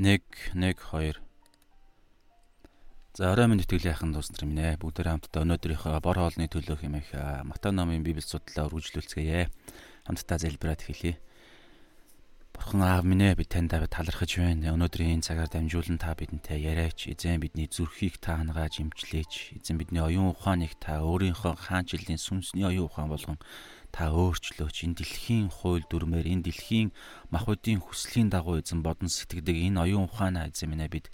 1 1 2 За орой минь итгэлийн ахын дуус нар минь ээ бүгдээр хамтдаа өнөөдрийнхөө бор хоолны төлөө хэмээх Матай номын Библи судлаа үргэлжлүүлцгээе. Хамтдаа залбираад хэлье. Бурхан аав минь ээ би танд талархаж байна. Өнөөдрийн энэ цагаар дамжуулан та бидэнтэй яриач. Эзэн бидний зүрхийг та хангааж имчлээч. Эзэн бидний оюун ухааныг та өөрийнхөө хаанчлалын сүнсний оюун ухаан болгон та өөрчлөөч энэ дэлхийн хууль дүрмээр энэ дэлхийн махбодийн хүслийн дагуу эзэн бодон сэтгэдэг энэ оюун ухаанаа эзэн минь бид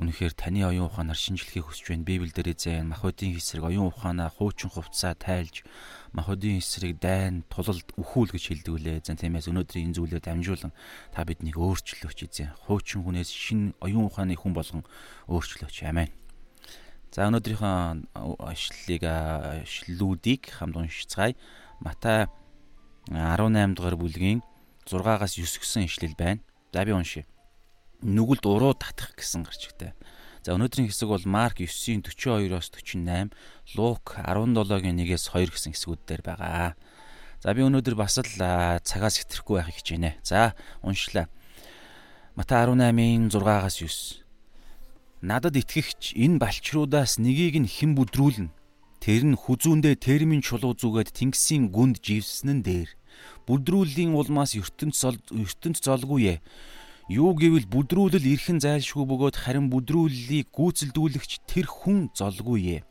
Үнэхээр таны оюун ухаанаар шинжлэхийг хүсэж байна. Библиэлд эзэн махбодийн эсрэг оюун ухаанаа хуучин хувцаа тайлж махбодийн эсрэг дайн тулалд өхүүл гэж хэлдэг үлээ. Эзэн тиймээс өнөөдрийн энэ зүйлээр дамжуулан та биднийг өөрчлөөч эзэн. Хуучин хүнээс шин оюун ухааны хүн болгон өөрчлөөч. Амен. За өнөөдрийнхөө ашлыг ашлуудыг хамт уншицгаая. Матай 18 дугаар бүлгийн 6-аас 9 гэсэн ишлэл байна. За би уншия. Нүгэлд уруу татах гэсэн гарч игтэй. За өнөөдрийн хэсэг бол Марк 9-ийн 42-оос 48, Лук 17-гийн 1-ээс 2 гэсэн хэсгүүд дээр байгаа. За би өнөөдөр бас л цагаас хэтрэхгүй байхыг хичээнэ. За уншлаа. Матай 18-ийн 6-аас 9. Надад итгэгч энэ балчруудаас нёгийг нь хэн бүдрүүлнэ? Тэр нь хүзүүндээ термин чулуу зүгээд тэнгисийн гүнд живснэн дээр бүдрүүллийн улмаас ертөнц ертөнц золгүй ээ. Юу гэвэл бүдрүүлэл эрхэн зайлшгүй бөгөөд харин бүдрүүллийг гүйцэлдүүлэгч тэр хүн золгүй ээ.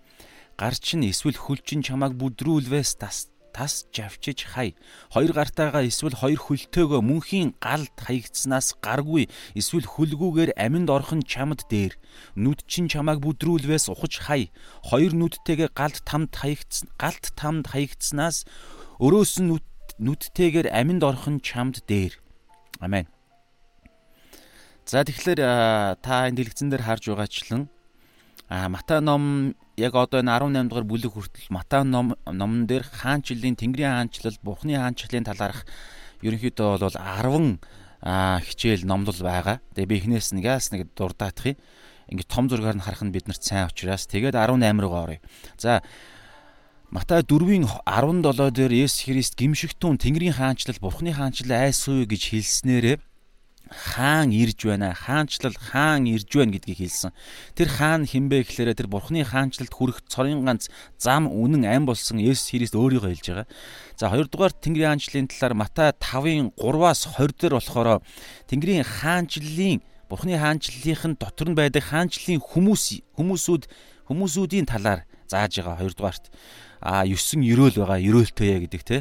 Гарч нь эсвэл хөлчин чамааг бүдрүүлвээс тас тас жавчиж хай. Хоёр гартаагаа эсвэл хоёр хөлтөөгөө мөнхийн галд хаягдсанаас гаргүй эсвэл хөлгүүгээр аминд орох нь чамд дээр. Нүд чин чамааг бүдрүүлвээс ухаж хай. Хоёр нүдтэйгээ галд тамд хаягдсан галд тамд хаягдсанаас өрөөс нь нүдтэйгээр аминд орох нь чамд дээр. Амен. За тэгэхээр та энэ дэлгэцэн дээр харж байгаачлан А Матай ном яг одоо энэ 18 дугаар бүлэг хүртэл Матай ном номон дээр хаанчлалын Тэнгэрийн хаанчлал, Бурхны хаанчлалын талаарх ерөнхийдөө бол 10 хичээл номлол байгаа. Тэгээ би эхнээс нь газ нэг дурдаах юм. Ингээ том зургаар нь харах нь биднэрт сайн учраас тэгээд 18 руу оръё. За Матай 4-ийн 17 дээр Есүс Христ гимшигтүүн Тэнгэрийн хаанчлал, Бурхны хаанчлал айсуу гэж хэлснээрээ хаан ирж байна хаанчлал хаан ирж байна гэдгийг хэлсэн. Тэр хаан хинбэ гэхээр тэр бурхны хаанчлалд хүрэх цорын ганц зам үнэн ам болсон Есүс Христ өөрийгөө хэлж байгаа. За хоёрдугаар Тэнгэрийн хаанчлалын талаар Матай 5-ын 3-аас 20 дээр болохоор Тэнгэрийн хаанчлалын бурхны хаанчлалынхын дотор нь байдаг хаанчлалын хүмүүс хүмүүсүүд хүмүүсүүдийн талаар зааж байгаа хоёрдугаарт а 9 өрөөл байгаа өрөөлтөе гэдэг те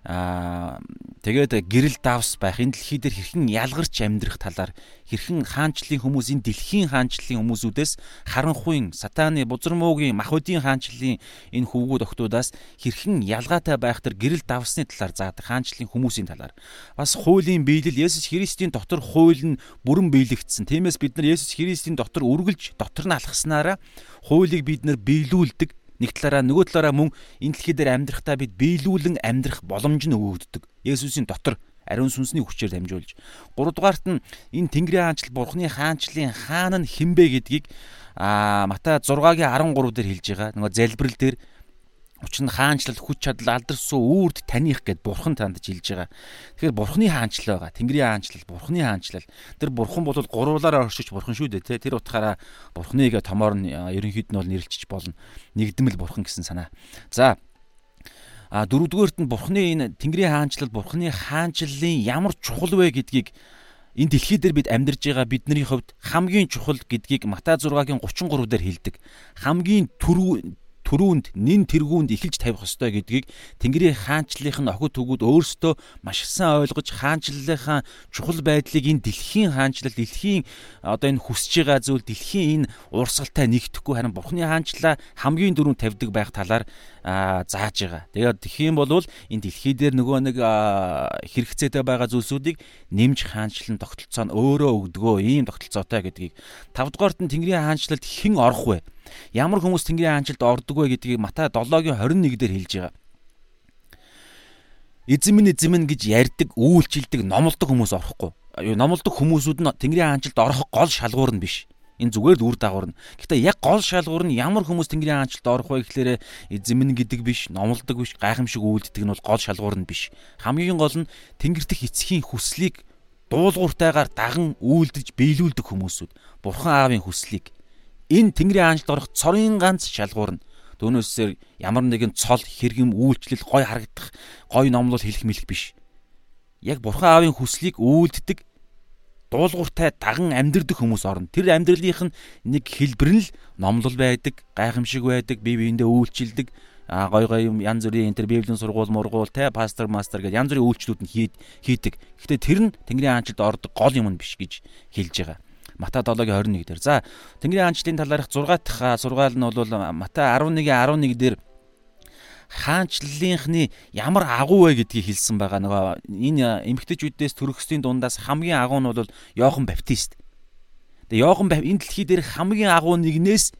Аа тэгээд гэрэл давс байх. Энэ дэлхий дээр хэрхэн ялгарч амьдрах талаар хэрхэн хаанчлалын хүмүүс энэ дэлхийн хаанчлалын хүмүүсүүдээс харанхуйн сатааны бузар муугийн махбодийн хаанчлалын энэ хөвгүүд охтуудаас хэрхэн ялгаатай байх төр гэрэл давсны талаар заадаг хаанчлалын хүмүүсийн талаар. Бас хуулийн биелэл. Есүс Христийн дотор хууль нь бүрэн биелэгдсэн. Тиймээс бид нар Есүс Христийн дотор үргэлж дотор нь алхаснараа хуулийг бид нар биелүүлдэг Нэг талаараа нөгөө талаараа мөн энэ дэлхий дээр амьдрахтаа бид биелүүлэн амьдрах боломж нь өгөгддөг. Есүсийн дотор ариун сүнсний хүчээр дамжуулж. Гуравдугаарт нь энэ Тэнгэрийн хаанчлал Бурхны хаанчлалын хаан нь хинбэ гэдгийг аа Матай 6-гийн 13 дээр хэлж байгаа. Нөгөө залбирал дээр Учир нь хаанчлал хүч чадал алдарсан үрд таних гэд бурхан танд жилж байгаа. Тэгэхээр бурханы хаанчлал байгаа. Тэнгэрийн хаанчлал, бурханы хаанчлал. Тэр бурхан бол гурвуулаараа оршиж бурхан шүү дээ, тэ. Тэр утгаараа бурханыг томоор нь ерөнхийд нь бол нэрлэж болно. Нэгдмэл бурхан гэсэн санаа. За А дөрөвдүгээрт нь бурхны энэ Тэнгэрийн хаанчлал, бурхны хаанчлалын ямар чухал вэ гэдгийг энэ дэлхий дээр бид амьдарж байгаа бидний хувьд хамгийн чухал гэдгийг Матай 6-гийн 33 дээр хэлдэг. Хамгийн төрүүнд нин тэргүүнд эхэлж тавих ёстой гэдгийг Тэнгэрийн хаанчлалынх нь охид түгүүд өөрсдөө маш сайн ойлгож хаанчлалынхаа чухал байдлыг энэ дэлхийн хаанчлал дэлхийн одоо энэ хүсэж байгаа зүйл дэлхийн энэ урсгалтай нэгдэхгүй харин Бурхны хаанчлалаа хамгийн дөрөнд тавьдаг байх талаар зааж байгаа. Тэгээд тэгэх юм бол энэ дэлхий дээр нөгөө нэг хэрэгцээтэй байгаа зүйлсүүдийг нэмж хаанчлан тогтолцоо нь өөрөө өгдгөө ийм тогтолцоотой гэдгийг тавдугаарт нь Тэнгэрийн хаанчлалд хэн орох вэ? Ямар хүмүүс Тэнгэрийн хаанчлалд ордог вэ гэдгийг Матай 7-гийн 21 дээр хэлж байгаа. Эзэн минь гэж ярьдаг, үйлчилдэг, номлодог хүмүүс орохгүй. Номлодог хүмүүсүүд нь Тэнгэрийн хаанчлалд орох гол шалгуур нь биш. Энэ зүгээр л үр дагавар нь. Гэхдээ яг гол шалгуур нь ямар хүмүүс Тэнгэрийн хаанчлалд орох вэ гэхлээрэ эзэн минь гэдэг биш, номлодог биш, гайхамшиг үйлддэг нь бол гол шалгуур нь биш. Хамгийн гол нь Тэнгэр дэх эцгийн хүслийг дуулууртайгаар даган үйлдэж биелүүлдэг хүмүүсүүд Бурхан Аавын хүслийг энэ Тэнгэрийн хаанчлалд орох цорын ганц шалгуур нь Түүнээсээр ямар нэгэн цол хэрэгэм үйлчлэл гой харагдах гой номлол хэлэх мэлэх биш. Яг Бурхан Аавын хүслийг үйлддэг дуулууртай даган амьдрэх хүмүүс орно. Тэр амьдралынх нь нэг хэлбэр нь л номлол байдаг, гайхамшиг байдаг, бие биендээ үйлчилдэг, гой гой юм янз бүрийн энэ библийн сургууль мургуул те пастор мастер гэдэг янз бүрийн үйлчлүүд нь хийдэг. Гэхдээ тэр нь Тэнгэрийн хаанчлалд ордог гол юм биш гэж хэлж байгаа. Матай 7-гийн 21 дээр. За Тэнгэрийн хаанчлалын талаарх 6 дахь сургаал нь бол Матай 11-ийн 11 дээр хаанчлалынхны ямар агуу вэ гэдгийг хэлсэн байгаа. Нөгөө энэ эмгэгтэйчүүдээс төрөхсдийн дундаас хамгийн агуу нь бол Йохан Баптист. Тэгээ Йохан энэ дэлхий дээр хамгийн агуу нэгнээс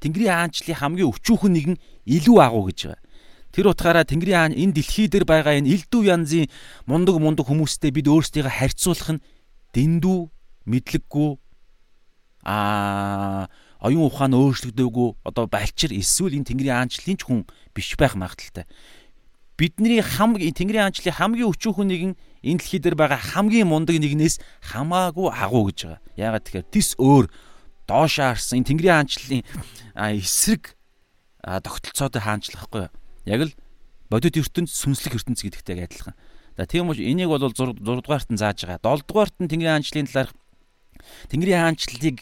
Тэнгэрийн хаанчлалын хамгийн өчүүхэн нэгэн илүү агуу гэж байгаа. Тэр утгаараа Тэнгэрийн хаан энэ дэлхий дээр байгаа энэ элдв янзын мундаг мундаг хүмүүстэй бид өөрсдийгөө харьцуулах нь дэндүү мэдлэггүй а оюун ухаан өөрчлөгдөөгүй одоо балчир эсвэл энэ тэнгэрийн аанчлалын ч хүн биш байх магадaltaй. Бидний хамгийн тэнгэрийн аанчлалын хамгийн өчүүхэн нэгэн энэ дэлхий дээр байгаа хамгийн мундаг нэгнээс хамаагүй агуу гэж байгаа. Яагаад тэгэхээр тис өөр доош харсан энэ тэнгэрийн аанчлалын эсрэг тогтолцоотой хаанчлах байхгүй юу? Яг л бодит ертөнд сүнслэг ертөнц гэдэгтэй адилхан. За тийм учраас энийг бол 6 дугаарт нь зааж байгаа. 7 дугаарт нь тэнгэрийн аанчлалын талаарх тэнгэрийн хаанчлалыг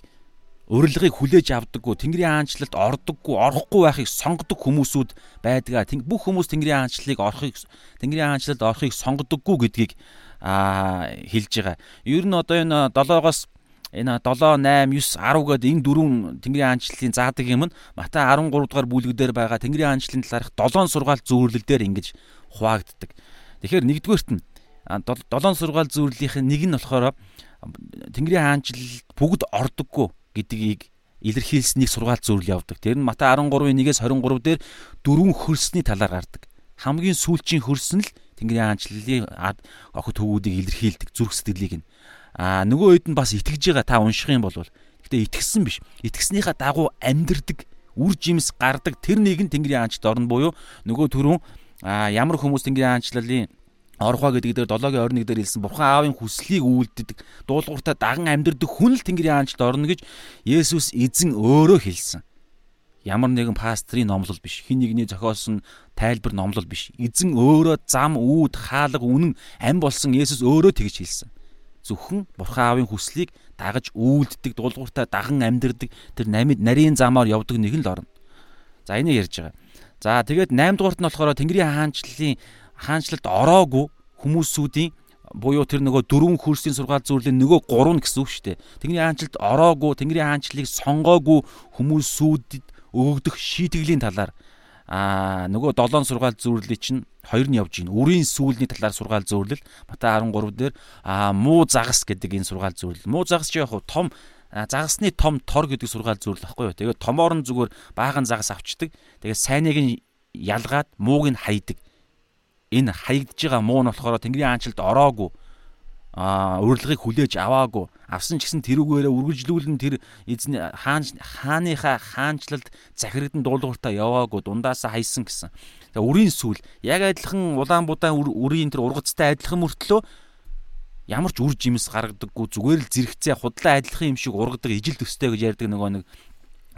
урилгыг хүлээж авдаггүй тэнгэрийн хаанчлалд ордоггүй орохгүй байхыг сонгодог хүмүүсүүд байдгаа бүх хүмүүс тэнгэрийн хаанчлалыг орохыг тэнгэрийн хаанчлалд орохыг сонгодоггүй гэдгийг а хэлж байгаа. Ер нь одоо энэ 7-оос энэ 7 8 9 10 гээд энэ дөрвөн тэнгэрийн хаанчлалын заадаг юм нь Матай 13 дугаар бүлэгдээр байгаа тэнгэрийн хаанчлалын талаарх 7 сургаал дээр ингэж хуваагддаг. Тэгэхээр нэгдүгээрт нь 7 сургаал нь нэг нь болохоор тэнгэрийн хаанчлал бүгд ордоггүй гэдгийг илэрхийлсэнийг сургаалт зөвлөл явдаг. Тэр нь Матай 13-ийн 1-ээс 23 дээр дөрвөн хөрсний талаар гардаг. Хамгийн сүүлчийн хөрс нь л Тэнгэрийн хаанчлалын охид хөвгүүдийг илэрхийлдэг зүрх сэтгэлийг нь. Аа нөгөө хэд нь бас итгэж байгаа та унших юм бол гэтээ итгэсэн биш. Итгэснийхаа дагуу амьдрдаг үр жимс гардаг тэр нэг нь Тэнгэрийн хаанчлалд орно буюу нөгөө түрүүн ямар хүмүүс Тэнгэрийн хаанчлалын Орхоо гэдэг дээр 7-гийн 21 дээр хэлсэн Бурхан Аавын хүслийг үйлддэг дуулууртаа даган амьдрдаг хүн л Тэнгэрийн хаанчлалд орно гэж Есүс эзэн өөрөө хэлсэн. Ямар нэгэн пастрийн номлол биш. Хин нэгний зохиосон тайлбар номлол биш. Эзэн өөрөө зам, үүд, хаалга, үнэн ам болсон Есүс өөрөө тэгж хэлсэн. Зөвхөн Бурхан Аавын хүслийг дагаж үйлддэг дуулууртаа даган амьдрдаг тэр нарийн замаар явдаг нэг л орно. За энийг ярьж байгаа. За тэгээд 8 дугаарт нь болохоор Тэнгэрийн хаанчлалын хаанчлалд ороогүй хүмүүсүүдийн буюу тэр нөгөө дөрвөн хөрсийн сургаал зөвлөлийн нөгөө гурав нь гэсэн үг шүү дээ. Тэнгэрийн хаанчлалд ороогүй, Тэнгэрийн хаанчлалыг сонгоогүй хүмүүсүүдэд өгөгдөх шийтгэлийн талаар аа нөгөө долоон сургаал зөвлөлийн чинь хоёр нь явж гин. Үрийн сүүлний талаар сургаал зөвлөл Матай 13 дээр аа муу загас гэдэг энэ сургаал зөвлөл. Муу загас чи яг том загасны том тор гэдэг сургаал зөвлөл баггүй юу. Тэгээд томоор нь зүгээр баахан загас авчдаг. Тэгээд сайныг нь ялгаад мууг нь хайдаг энэ хаягдж байгаа муу нь болохоор Тэнгэрийн хаанчлалд ороогүй. А урилгыг хүлээж аваагүй. Авсан ч гэсэн тэрүүгээрээ үргэлжлүүлэн тэр эзэн хаан хааныхаа хаанчлалд захирагдан дуулууртаа яваагүй. Дундаасаа хайсан гэсэн. Тэгээ үрийн сүл яг адилхан улаан будаан үрийн тэр ургацтай адилхан мөртлөө ямар ч үр жимс гаргадаггүй зүгээр л зэрэгцээ худлаа адилхан юм шиг ургадаг ижил төстэй гэж ярьдаг нөгөө нэг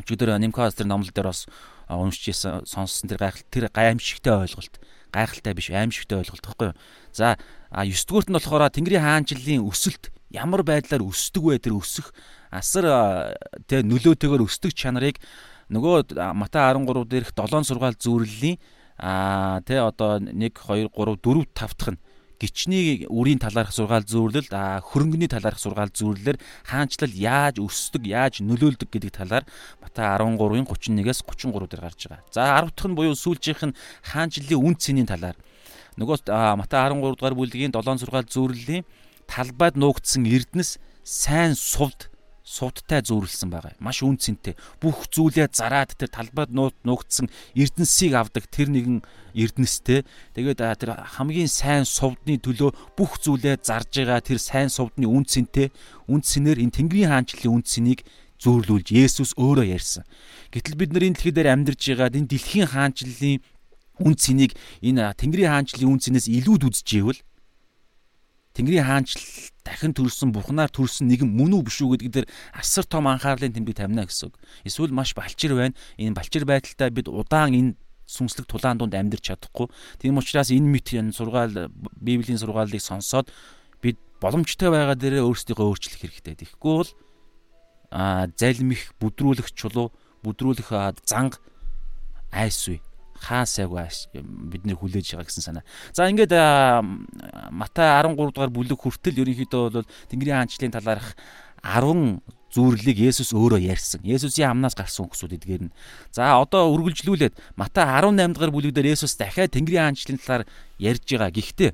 өчигдөр Нимкас тэр номлол дээр бас уншиж ирсэн сонссон тэр гайхалтай тэр гайхамшигтай ойлголт гайхалтай биш аимшигтай ойлголт байхгүй юу. За 9 дугаарт нь болохоор Тэнгэрийн хаанчлалын өсөлт ямар байдлаар өсдөг вэ тэр өсөх асар тэ нөлөөтэйгээр өсдөг чанарыг нөгөө Матай 13 дээрх 7 сургаал зүйрлэлийн а тэ одоо 1 2 3 4 5 дахь нь гичний үрийн талаарх сургаал зүйрлэл хөрөнгөний талаарх сургаал зүйрлэлээр хаанчлал яаж өсдөг, яаж нөлөөлдөг гэдэг талаар Матай 13-ын 31-ээс 33 дээр гарч байгаа. За 10 дахь нь буюу сүүлжийнх нь хаанчлалын үн цэний талаар. Нөгөө Матай 13 дугаар бүлгийн 7 сургаал зүйрлэлийн талбайд нуугдсан эрдэнэс сайн сувд суудтай зөөрлсөн байгаа. Маш үн цэнтэй. Бүх зүйлээ зараад тэр талбайд нуугдсан эрдэнсийг авдаг тэр нэгэн эрдэнэстэй. Тэгээд тэр хамгийн сайн сувдны төлөө бүх зүйлээ зарж байгаа тэр сайн сувдны үн цэнтэй. Үн цэнээр энэ Тэнгэрийн хаанчлалын үн цэнийг зөөрлүүлж Есүс өөрөө ярьсан. Гэтэл бид нар энэ дэлхий дээр амьдарч байгаа энэ дэлхийн хаанчлалын үн цэнийг энэ Тэнгэрийн хаанчлалын үн цэнээс илүүд үзчихвэл Тэнгэрийн хаанчл дахин төрсэн бурхнаар төрсэн нэгэн мөн үү биш үү гэдэг дээр асар том анхаарлын тэмдэг тавина гэсэн үг. Эсвэл маш балчир байна. Энэ балчир байдалтай бид удаан энэ сүнслэг тулаан донд амьдрч чадахгүй. Тийм учраас энэ мэт энэ сургаал Библийн сургаалыг сонсоод бид боломжтой байгаа дээрээ өөрсдийгөө өөрчлөх хэрэгтэй. Тэгэхгүй бол а залмих бүдрүүлэх чулуу бүдрүүлэх занг айсгүй хаасаагүй бидний хүлээж байгаа гэсэн санаа. За ингээд Матай 13 дугаар бүлэг хүртэл ерөнхийдөө бол Тэнгэрийн хаанчлалын талаарх 10 зүүрлийг Есүс өөрөө ярьсан. Есүсийн амнаас гарсан үгсүүд эдгээр нь. За одоо үргэлжлүүлээд Матай 18 дугаар бүлэг дээр Есүс дахиад Тэнгэрийн хаанчлалын талаар ярьж байгаа. Гэхдээ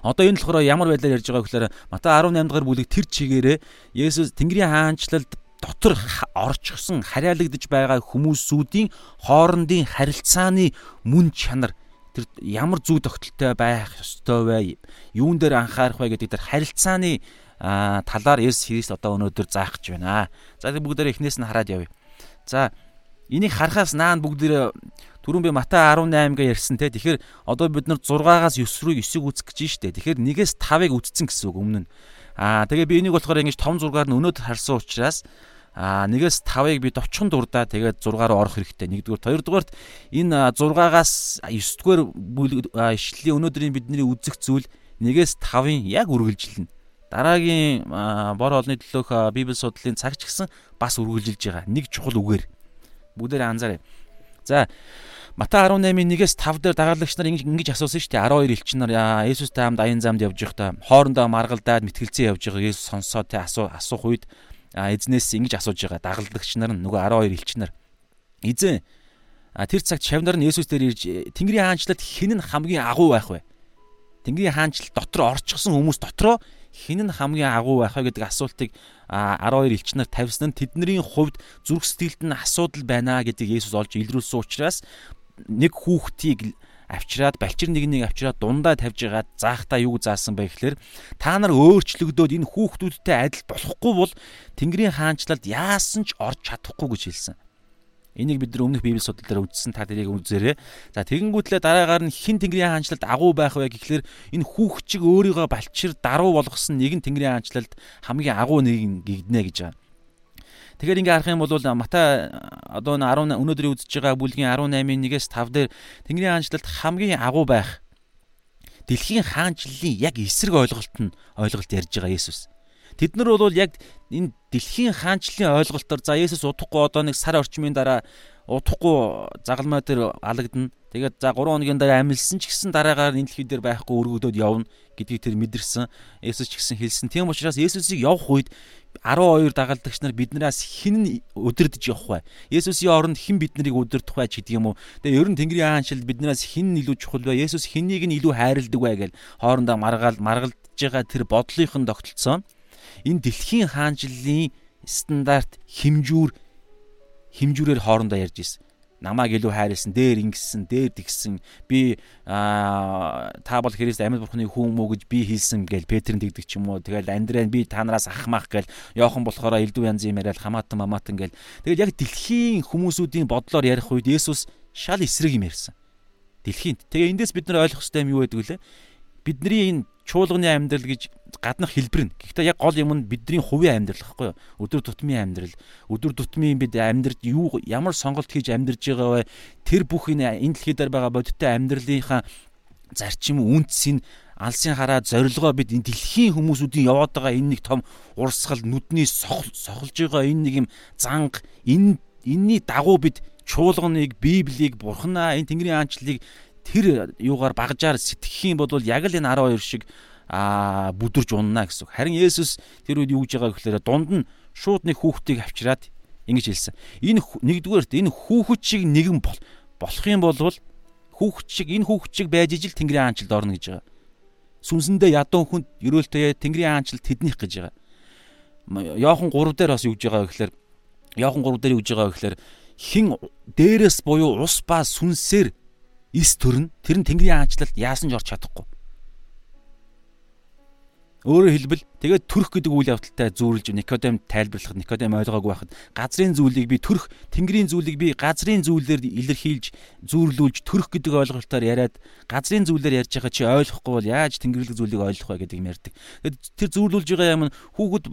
одоо энэ болохоор ямар байдлаар ярьж байгаа гэхээр Матай 18 дугаар бүлэг тэр чигээрээ Есүс Тэнгэрийн хаанчлалд дотор орчихсон хариалагдж байгаа хүмүүсүүдийн хоорондын харилцааны мөн чанар тэр ямар зүй тогтолтой байх ёстой вэ? Юун дээр анхаарах вэ гэдэг тэр харилцааны талаар Есүс Христ одоо өнөөдөр заах гэж байна. За тэг бүгдээрээ эхнээс нь хараад явъя. За энийг харахаас наан бүгдээрээ түрүүн би Матай 18 гээ ярьсан те. Тэгэхээр одоо бид нар 6-аас 9 рүү 9-ыг үзэх гэж штэ. Тэгэхээр 1-ээс 5-ыг үзсэн гэсэн үг өмнө нь. Аа тэгээ би энийг болохоор ингэж том зургаар нь өнөөдөр харсан учраас а 1-ээс 5-ыг би товчхон дурдаа тэгээд 6 руу орох хэрэгтэй. Нэгдүгээр, хоёрдугаарт энэ 6-аас 9-р ишлэлийн өнөөдрийн бидний үзэх зүйл 1-ээс 5-ын яг үргэлжилнэ. Дараагийн бор олны төлөөх библи судлалын цагч гэсэн бас үргэлжилж байгаа. Нэг чухал үгээр. Бүгдээрээ анзаарай. За Матай 18-ийн 1-ээс 5 дээр дагалдагч нар ингэж асуусан шүү дээ. 12 элчин нар Есүстэй хамт аян замд явж байхдаа хоорондоо маргалдаад мэтгэлцээ явж байгааг Есүс сонсоод тэ асуу асуух үед эзнээс ингэж асууж байгаа дагалдагч нар нөгөө 12 элч нар эзэн тэр цагт шавнар нь Есүс дээр ирж Тэнгэрийн хаанчлалд хэн нь хамгийн агуу байх вэ? Тэнгэрийн хаанчлал дотор орчихсон хүмүүс дотроо хэн нь хамгийн агуу байх вэ гэдэг асуултыг 12 элч нар тавьсан нь тэдний хувьд зүрх сэтгэлд нь асуудал байна гэдгийг Есүс олж илрүүлсэн учраас нэг хүүхдийг авчираад балчир нэг нэг авчираад дундаа тавьж байгаа заахта юу заасан бэ гэхээр та нар өөрчлөгдөөд энэ хүүхдүүдтэй адил болохгүй бол Тэнгэрийн хаанчлалд яасан ч орж чадахгүй гэж хэлсэн. Энийг бид нар өмнөх библи судлалаар үзсэн та тэрийг үзээрэй. За тэгэнгүүтлээ дараагаар нь хин Тэнгэрийн хаанчлалд агуу байх вэ гэхлээр энэ хүүхчиг өөрийгөө балчир даруу болгосон нэгэн Тэнгэрийн хаанчлалд хамгийн агуу нэг гэгднэ гэж байгаа. Тэгэхээр ингээ харах юм бол Матай одоо 10 өнөөдрийн үзэж байгаа бүлгийн 18-ын 1-ээс 5 дээр Тэнгэрийн хаанчлалд хамгийн агуу байх дэлхийн хаанчлалын яг эсрэг ойлголт нь ойлголт ярьж байгаа Есүс. Тэд нар бол яг энэ дэлхийн хаанчлалын ойлголтоор за Есүс удахгүй одоо нэг сар орчмын дараа удахгүй загалмай дээр алагдана. Тэгээд за 3 хоногийн дараа амилсан ч гэсэн дараагаар энэ дэлхий дээр байхгүй өргөгдөөд явна гэдгийг тэр мэдэрсэн. Есүс ч гэсэн хэлсэн. Тийм учраас Есүсийг явах үед 12 дагалдагч нар биднээс хэн нь өдөрдөж явах вэ? Есүсийн оронд хэн биднийг өдөрдөх вэ гэдэг юм уу. Тэгээ ер нь Тэнгэрийн хаанчлал биднээс хэн нь илүү чухал вэ? Есүс хэнийг нь илүү хайрладаг вэ гэж хоорондоо маргаал маргалдж байгаа тэр бодлынхон тогтолцоо энэ дэлхийн хаанчлалын стандарт хэмжүүр хэмжүүрээр хоорондоо ярьж ирсэн намайг илүү хайрлсан, дээр ингэсэн, дээр тэгсэн. Би аа та бол Христ амьд бурхны хүн мүү гэж би хэлсэн гээл Петрийн тэгдэг ч юм уу. Тэгэл Андрей би танараас ахмах гээл Йохан болохоор элдв янзын юм яриад хамаатан мамаатан гээл. Тэгэл яг дэлхийн хүмүүсүүдийн бодлоор ярих үед Есүс шал эсрэг юм ярьсан. Дэлхийд. Тэгээ эндээс бид нар ойлгох хэрэгтэй юм юу гэдэг вэ? Бидний энэ чуулганы амьдрал гэж гаднах хэлбэр нь. Гэхдээ яг гол юм нь бидний хувийн амьдрал гэхгүй юу? Өдөр тутмын амьдрал. Өдөр тутмын бид амьдрал юу ямар сонголт хийж амьдарж байгаа вэ? Тэр бүх энэ энэ дэлхий дээр байгаа бодиттой амьдралынхаа зарчим үндэсийн алсын хараа зорилгоо бид энэ дэлхийн хүмүүсүүдийн яваад байгаа энэ нэг том урсгал нүдний сохолж байгаа энэ нэг юм занг энэ энэний дагуу бид чуулганыг библийг бурхнаа энэ тэнгэрийн аанчлалыг тэр юугаар багжаар сэтгэх юм бол яг л энэ 12 шиг а бүдэрж унана гэсэн. Харин Есүс тэр үед юу гэж байгаа гэхээр дунд нь шууд нэг хүүхдийг авчираад ингэж хэлсэн. Энэ нэгдүгээрт энэ хүүхэд шиг нэгэн бол болох юм бол хүүхэд шиг энэ хүүхэд шиг байж ижил Тэнгэрийн хаанчлалд орно гэж байгаа. Сүнсэндээ ядуу хүнд ерөөлтөө Тэнгэрийн хаанчлалд тэднийх гэж байгаа. Йохан 3 дээр бас юу гэж байгаа гэхээр Йохан 3 дээр юу гэж байгаа гэхээр хин дээрээс буюу ус ба сүнсээр эс төрн тэр нь Тэнгэрийн хаанчлалд яасан ч орч чадахгүй. Өөрөөр хэлбэл тэгээд төрөх гэдэг үйл явдалтай зүүрлж Никодем тайлбарлахад Никодем ойлгоогүй байхад газрын зүйлийг би төрөх, тэнгэрийн зүйлийг би газрын зүйлээр илэрхийлж зүүрлүүлж төрөх гэдэг ойлголтоор яриад газрын зүйлээр ярьж байгаа чи ойлгохгүй бол яаж тэнгэрлэг зүйлийг ойлгох вэ гэдэг юм ярьдаг. Тэгээд тэр зүүрлүүлж байгаа юм хүүхэд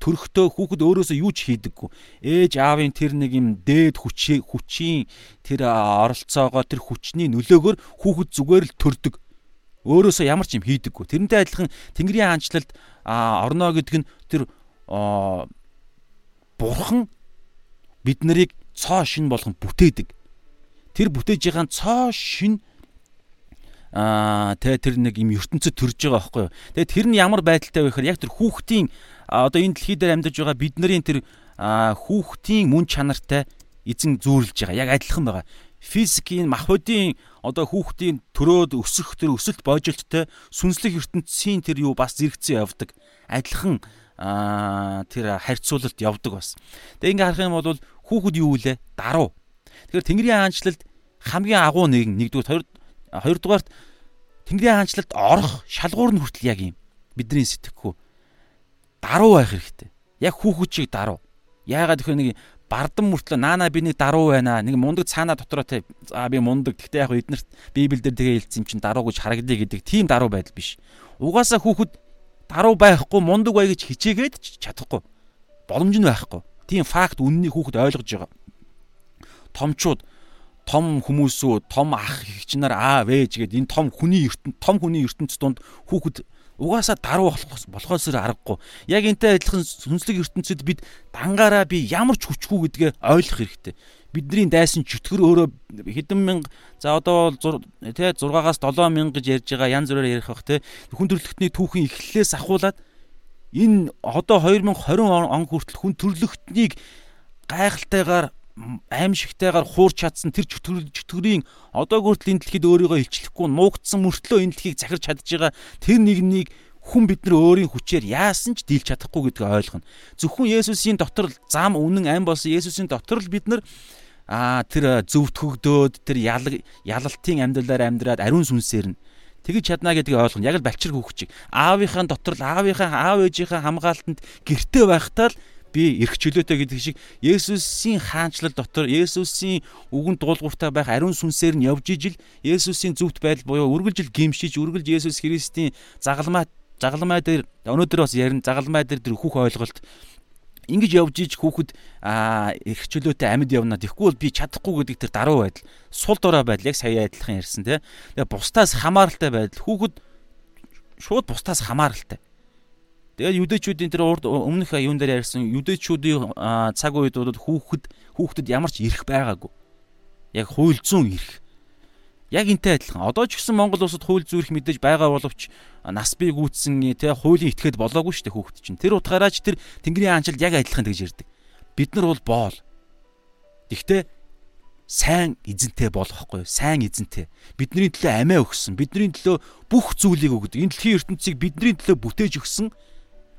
төрөхдөө хүүхэд өөрөөсөө юу ч хийдэггүй. Ээж аавын тэр нэг юм дээд хүчээ хүчийн тэр оролцоогоо тэр хүчний нөлөөгөөр хүүхэд зүгээр л төрдөг Өөрөөсөө ямар ч юм хийдэггүй. Тэрнтэй адилхан Тэнгэрийн хаанчлалд орно гэдэг нь тэр бурхан бид нарыг цоо шин болгон бүтээдэг. Тэр бүтээж байгаа цоо шин аа тэ тэр нэг юм ертөнцид төрж байгаа байхгүй юу. Тэгээ тэр нь ямар байдалтай вэ гэхээр яг тэр хүүхдийн одоо энэ дэлхий дээр амьдарч байгаа бид нарын тэр хүүхдийн мөн чанартай эзэн зүүрлж байгаа. Яг адилхан байгаа физикийн махбодийн одоо хүүхдийн төрөөд өсөх тэр өсөлт боожолттой сүнслэг ертөнцийн тэр юу бас зэрэгцэн явдаг. Адилхан тэр харьцуулалт явдаг бас. Тэгээ ингээ харах юм бол хүүхэд юу вэ? Даруу. Тэгэхээр Тэнгэрийн хаанчлалд хамгийн агуу нэгэн нэгдүгээр хоёрдугаарт Тэнгэрийн хаанчлалд орох шалгуур нь хүртэл яг юм. Бидний сэтгэхүй даруу байх хэрэгтэй. Яг хүүхэд чиг даруу. Яагаад гэхээр нэг бардан мөртлөө наана би нэг даруу байна. Нэг мундаг цаана дотроо те за би мундаг. Гэхдээ яг эднэрт Библиэлд тэгээ хэлсэн юм чин даруу гэж харагдъя гэдэг тийм даруу байдал биш. Угаасаа хүүхэд даруу байхгүй мундаг бай гэж хичээгээд чадахгүй. Боломж нь байхгүй. Тийм факт үннийг хүүхэд ойлгож байгаа. Томчууд том хүмүүсүү том ах эгч нар аав ээж гээд энэ том хүний ертөнд том хүний ертөнц донд хүүхэд угаасаа даруу болохоос аргагүй. Яг энтэй адилхан сүнслэг ертөнцид бид дангаараа би ямар ч хүчгүй гэдгээ ойлгох хэрэгтэй. Бидний дайсан чөтгөр өөрөө хэдэн мянга за одоо тий 6-аас 7 мянга гэж ярьж байгаа янз бүрээр ярих бах тий хүн төрөлхтний түүхийн эхлэлээс ахуулаад энэ одоо 2020 он хүртэл хүн төрөлхтнийг гайхалтайгаар аимшигтайгаар хуурч чадсан тэр чөтгөрийн одоо хүртэл энэ дэлхийд өөрийгөө илчлэхгүй нуугдсан мөртлөө энэ дэлхийг захирч чадж байгаа тэр нэгнийг хүн бид нар өөрийн хүчээр яасан ч дийлж чадахгүй гэдгийг ойлгоно. Зөвхөн Есүсийн дотор зам үнэн ам болсон Есүсийн дотор л бид нар а тэр зөвтгөгдөөд тэр ялалтын амьдралаар амьдраад ариун сүнсээр нь тэгж чадна гэдгийг ойлгоно. Яг л балчир хүүхчиг. Аавынхаа дотор л аавынхаа аав ээжийнхээ хамгаалтанд гэрте байхдаа л би эрх чөлөөтэй гэдэг шиг Есүсийн хаанчлал дотор Есүсийн үгэнд дуулууртай байх ариун сүнсээр нь явж ижил Есүсийн зөвхт байдал буюу үргэлжил гимшиж үргэлж Есүс Христийн загалмай загалмай дээр өнөөдөр бас ярин загалмай дээр тэр хүүх ойлголт ингэж явж иж хүүхэд эрх чөлөөтэй амьд явна. Тэгэхгүй бол би чадахгүй гэдэг тэр даруй байдал, сул дорой байдал яг сая адилхан ярьсан тий. Тэгээ бусдаас хамааралтай байдал. Хүүхэд шууд бусдаас хамааралтай. Тэгээд юдэчүүдийн тэр урд өмнөх юун дээр ярьсан юдэчүүдийн цаг бол хүүхэд хүүхдэд ямар ч эрх байгаагүй. Яг хууль зүйн эрх. Яг энтэй адилхан. Одоо ч гэсэн Монгол улсад хууль зүйн эрх мэдээж байгаа боловч нас бий гүйтсэн тэ хуулийн этгээд болоогүй шүү дээ хүүхэд чинь. Тэр утгаараа ч тэр Тэнгэрийн хаанчлал яг адилхан тэгж ярьдаг. Бид нар бол боол. Гэхдээ сайн эзэнтэй болохгүй сайн эзэнтэй бидний төлөө амиа өгсөн бидний төлөө бүх зүйлийг өгдөг энэ дэлхийн ертөнцийг бидний төлөө бүтээж өгсөн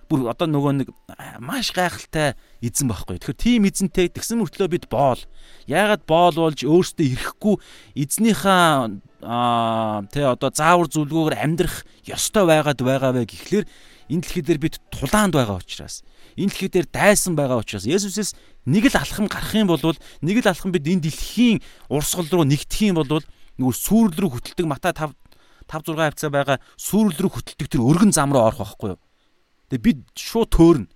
бүр одоо нөгөө нэг маш гайхалтай эзэн байхгүй. Тэгэхээр тийм эзэнтэй тэгсэн мөртлөө бид боол. Яагаад боол болж өөрсдөө ирэхгүй эзнийхээ аа тэ одоо заавар зүлгөөр амьдрах ёстой байгаад байгаа вэ гэхлээр энэ дэлхий дээр бид тулаанд байгаа учраас энэ дэлхий дээр дайсан байгаа учраас Есүсээс нэг л алхам гарах юм бол нэг л алхам бид энэ дэлхийн урсгал руу нэгдэх юм бол нөгөө сүрэл рүү хөтэлдэг Матай 5 5 6 хавцаа байгаа сүрэл рүү хөтэлдэг тэр өргөн зам руу орох байхгүй юу? Тэгээ бид шууд төөрнө.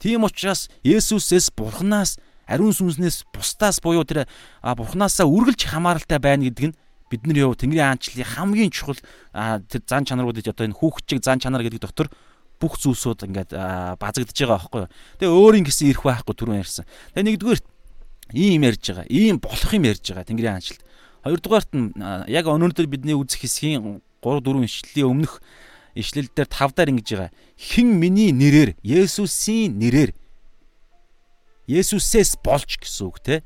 Тийм учраас Есүсээс Бурханаас ариун сүнснээс бусдаас буюу тэр Бурханаасаа үргэлж хамааралтай байна гэдэг нь бидний яв Тэнгэрийн аанчлалын хамгийн чухал тэр зан чанаруудыг одоо энэ хүүхчиг зан чанар гэдэг дотор бүх зүйлсүүд ингээд базагдж байгаа байхгүй юу. Тэгээ өөрийн гэсэн ирэх байхгүй түрүүн ярьсан. Тэгээ нэгдүгээр ийм ярьж байгаа. Ийм болох юм ярьж байгаа Тэнгэрийн аанчлалд. Хоёрдугаарт нь яг өнөөдөр бидний үзэх хэсгийн 3 4 ишлэлийн өмнөх ишлэл дээр 5 даар ингэж байгаа. Хэн миний нэрээр Есүсийн нэрээр Есүсээс болж гэсэн үг те.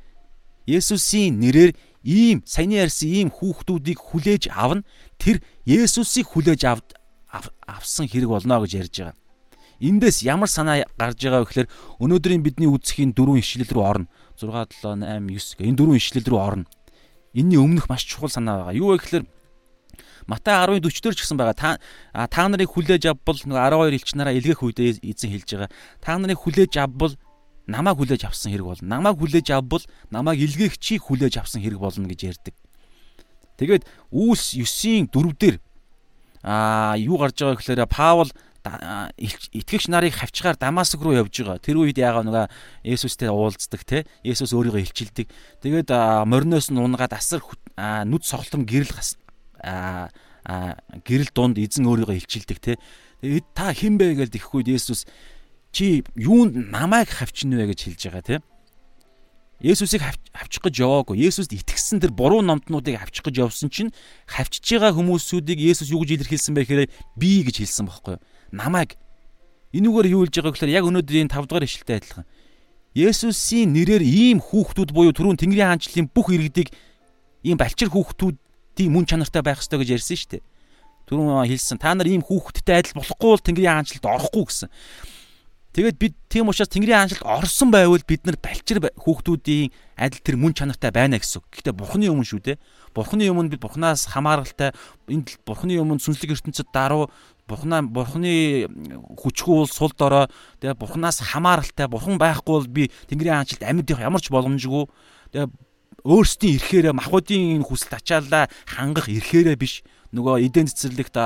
Есүсийн нэрээр ийм саяны ярьсан ийм хүүхдүүдийг хүлээж авна. Тэр Есүсийг хүлээж авд авсан хэрэг болно гэж ярьж байгаа. Эндээс ямар санаа гарч байгаа вэ гэхээр өнөөдрийн бидний үзэхийн дөрвөн ишлэл рүү орно. 6 7 8 9 гэх энэ дөрвөн ишлэл рүү орно. Энийний өмнөх маш чухал санаа байгаа. Юу вэ гэхээр Матай 10:40 дээр ч гэсэн байгаа. Та та нарыг хүлээж авбал нөгөө 12 элч нараа илгээх үедээ эзэн хэлж байгаа. Та нарыг хүлээж авбал намайг хүлээж авсан хэрэг болно. Намайг хүлээж авбал намайг илгээх чи хүлээж авсан хэрэг болно гэж ярьдаг. Тэгээд үүс 9-ийн 4 дээр аа юу гарч байгаа гэхээр Паул итгэгч нарыг хавчгаар Дамаск руу явж байгаа. Тэр үед яагаад нөгөө Есүстэй уулздаг те. Есүс өөрийгөө илчилдэг. Тэгээд мориноос нь унгаад асар нүд соголтом гэрэл гэрэл дунд эзэн өөрийгөө илчилдэг те. Тэгээд та хэн бэ гэж ихэхгүй Есүс чи юунд намайг хавчна вэ гэж хэлж байгаа те. Есүсийг хавчих гэж яваагүй. Есүст итгэсэн тэр буруу номтнуудыг хавчих гэж явсан чинь хавчиж байгаа хүмүүсүүдийг Есүс юу гэж илэрхийлсэн бэ гэхээр би гэж хэлсэн бохоггүй юу? намайг энүүгээр юу хэлж байгаа гэхээр яг өнөөдрийн 5 дугаар ишлэлтэй адилхан. Есүсийн нэрээр ийм хүүхдүүд буюу түрүүн Тэнгэрийн хаанчлалын бүх иргэдийг ийм балчир хүүхдүүдийн мөн чанартай байх ёстой гэж ярьсан шүү дээ. Түрүүн хэлсэн та нар ийм хүүхдтэй адил болохгүй бол Тэнгэрийн хаанчлалд орохгүй гэсэн. Тэгээд бид тийм учраас Тэнгэрийн хаанчлалд орсон байвал бид нар балчир хүүхдүүдийн адил тэр мөн чанартай байна гэсэн. Гэхдээ Бурхны өмнө шүү дээ. Бурхны өмнө бид Бурханаас хамааралтай энд Бурхны өмнө сүнслэг ертөнцид даруй Бурхнаа Бурхны хүчгүй сул дорой тэгээ Бурхнаас хамааралтай Бурхан байхгүй бол би Тэнгэрийн хаанчлалд амьд явах ямар ч боломжгүй. Тэгээ өөрсдийн эрхээрээ махуудын хүсэлт ачаалаа хангах эрхээрээ биш нөгөө эдэн цэцэрлэгт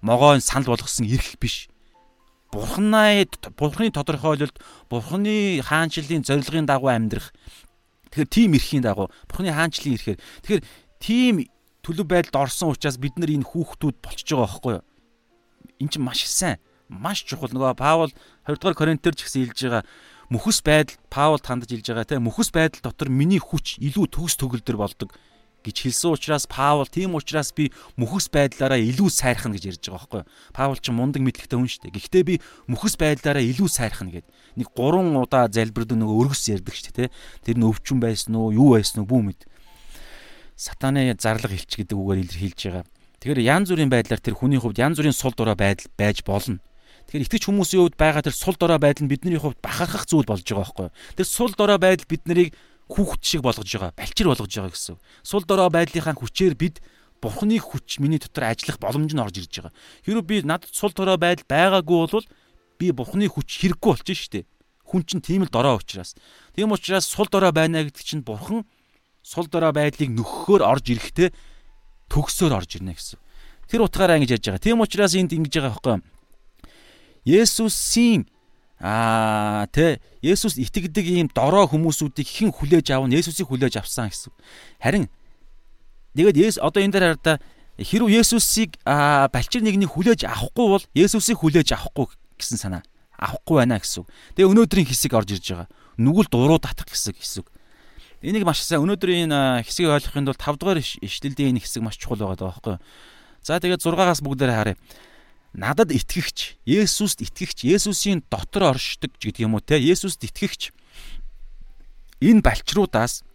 могоон санал болгосон эрх биш. Бурхнаа Бурхны тодорхойлолд Бурхны хаанчлалын зорилгын дагуу амьдрах. Тэгэхээр тийм эрхийн дагуу Бурхны хаанчлалын эрхээр. Тэгэхээр тийм төлөв байдалд орсон учраас бид нар энэ хүүхдүүд болчихж байгаа байхгүй юу? эн чинь маш сайн маш чухал нөгөө Паул 20 дугаар Коринтер ч гэсэн хэлж байгаа мөхөс байдал Паул тандж хэлж байгаа те мөхөс байдал дотор миний хүч илүү төгс төгөлдөр болдог гэж хэлсэн учраас Паул тийм учраас би мөхөс байдлаараа илүү сайрхна гэж ярьж байгаа байхгүй Паул ч мундаг мэдлэгтэй хүн шүү дээ. Гэхдээ би мөхөс байдлаараа илүү сайрхна гэд. Нэг 3 удаа залбирд нөгөө өргөс ярьдаг шүү дээ те. Тэр нь өвчин байсан уу юу байсан уу бүү мэд. Сатаны зарлага хэлч гэдэг үгээр илэрхийлж байгаа. Тэгэхээр янз бүрийн байдлаар тэр хүний хувьд янз бүрийн сул дорой байдал байж болно. Тэгэхээр итгэж хүмүүсийн хувьд байгаа тэр сул дорой байдал нь бидний хувьд бахархах зүйл болж байгаа байхгүй юу? Тэр сул дорой байдал биднийг хүүхэд шиг болгож байгаа, балчир болгож байгаа гэсэн. Сул дорой байдлынхаа хүчээр бид Бурхны хүч миний дотор ажиллах боломж нь орж ирж байгаа. Хэрэв би надад сул дорой байдал байгаагүй бол би Бурхны хүч хэрэггүй болчих штеп. Хүн чинь тийм л дорой учраас. Тийм учраас сул дорой байна гэдэг чинь Бурхан сул дорой байдлыг нөхөхөөр орж ирэхдээ төгсөөр орж ирнэ гэсэн. Тэр утгаараа ингэж яаж байгаа. Тийм учраас энд ингэж байгаа байхгүй. Есүсийн аа тэ Есүс итгэдэг ийм дорой хүмүүсүүдийг хэн хүлээж аавна Есүсийг хүлээж авсан гэсэн. Харин тэгээд Есүс одоо энэ дээр хараа хэрв Есүсийг балчир нэгнийг хүлээж авахгүй бол Есүсийг хүлээж авахгүй гэсэн санаа авахгүй байна гэсэн. Тэгээ өнөөдрийн хэсэг орж ирж байгаа. Нүгэл дуруу татах хэсэг хэсэг. Энийг маш сайн өнөөдрийн хэсгийг ойлгохын тулд 5 дугаар ишлэлдийн энэ хэсэг маш чухал байгаа байхгүй. За тэгээд 6-аас бүгдээр харъя. Надад итгэгч, Есүст итгэгч, Есүсийн дотор оршдог гэдэг юм уу те? Есүст итгэгч энэ балчруудаас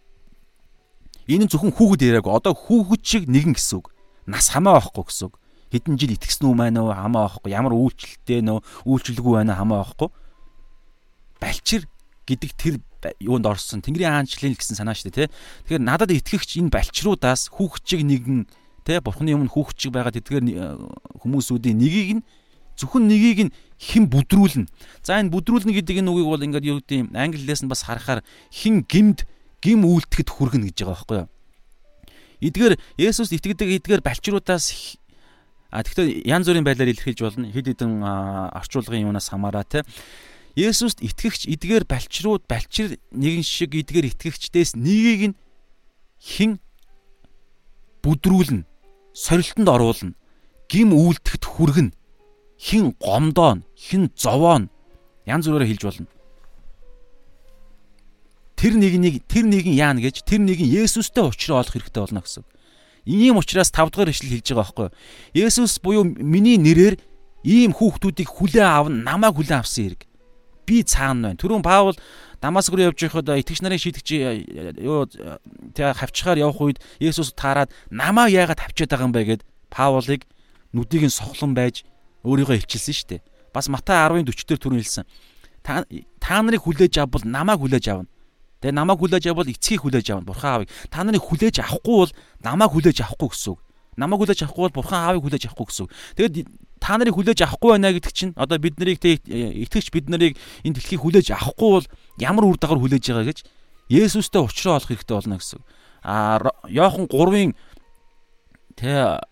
энэ зөвхөн хүүхэд яриаг одоо хүүхэд шиг нэгэн гэсэн үг. Нас хамаа байхгүй гэсэн үг. Хэдэн жил итгэсэн үү маань уу хамаа байхгүй. Ямар үйлчлэлтэй нөө үйлчлэлгүй байна хамаа байхгүй. Балчир гэдэг тэр юунд орсон Тэнгэрийн хаанчлалын гэсэн санаа шүү дээ тий. Тэгэхээр надад итгэгч энэ балчруудаас хүүхчиг нэгэн тий бурхны өмнө хүүхчиг байгаа тэдгээр хүмүүсүүдийн нэгийг нь зөвхөн нэгийг нь хэн бүдрүүлнэ. За энэ бүдрүүлнэ гэдэг энэ үгийг бол ингээд юу гэдэг юм англиээс нь бас харахаар хэн гимд гим үйлдэхэд хүргэнэ гэж байгаа байхгүй юу. Эдгээр Есүс итгэдэг эдгээр балчруудаас а тэгэхээр янз бүрийн байдлаар илэрхийлж болно. Хэд хэдэн орчуулгын юунаас хамаараа те. Есүст итгэгч эдгээр балчрууд балчир нэгэн шиг эдгээр итгэгчдээс нэгийг нь хэн бүдрүүлнэ, сорилтонд оруулна, гим үйлдэхт хүргэнэ, хэн гомдоон, хэн зовоон янз бүрээр хэлж болно. Тэр нэгнийг тэр нэгэн яана гэж тэр нэгэн Есүстэй уулзраа олох хэрэгтэй болно гэсэн. Ийм учраас 5 дахь ишлэл хэлж байгаа байхгүй юу? Есүс буюу миний нэрээр ийм хүүхдүүдийг хүлээн авна, намайг хүлээн авсан хэрэг би цаана байна. Түрүүн Паул Дамаск руу явж байхад итгэгч нарын шийдэгч юу тэгээ хавчгаар явах үед Есүс таарад намаа яагаад хавчаад байгаа юм бэ гэд Паулыг нүдийг нь сохлон байж өөрийгөө илчилсэн шүү дээ. Бас Матай 10-ын 40 дээр түрүүн хэлсэн. Та та нарыг хүлээж авбал намайг хүлээж авна. Тэгээ намайг хүлээж авбал эцгийг хүлээж авна. Бурхан аавыг та нарыг хүлээж авахгүй бол намайг хүлээж авахгүй гэсэн үг. Намайг хүлээж авахгүй бол бурхан аавыг хүлээж авахгүй гэсэн. Тэгэд та нарыг хүлээж авахгүй байна гэдэг чинь одоо бид нарыг тэ итгэгч бид нарыг энэ дэлхийг хүлээж авахгүй бол ямар үр дагавар хүлээж байгаа гэж Есүстэй уулзраа олох хэрэгтэй болно гэсэн. А Йохан 3-ын тэ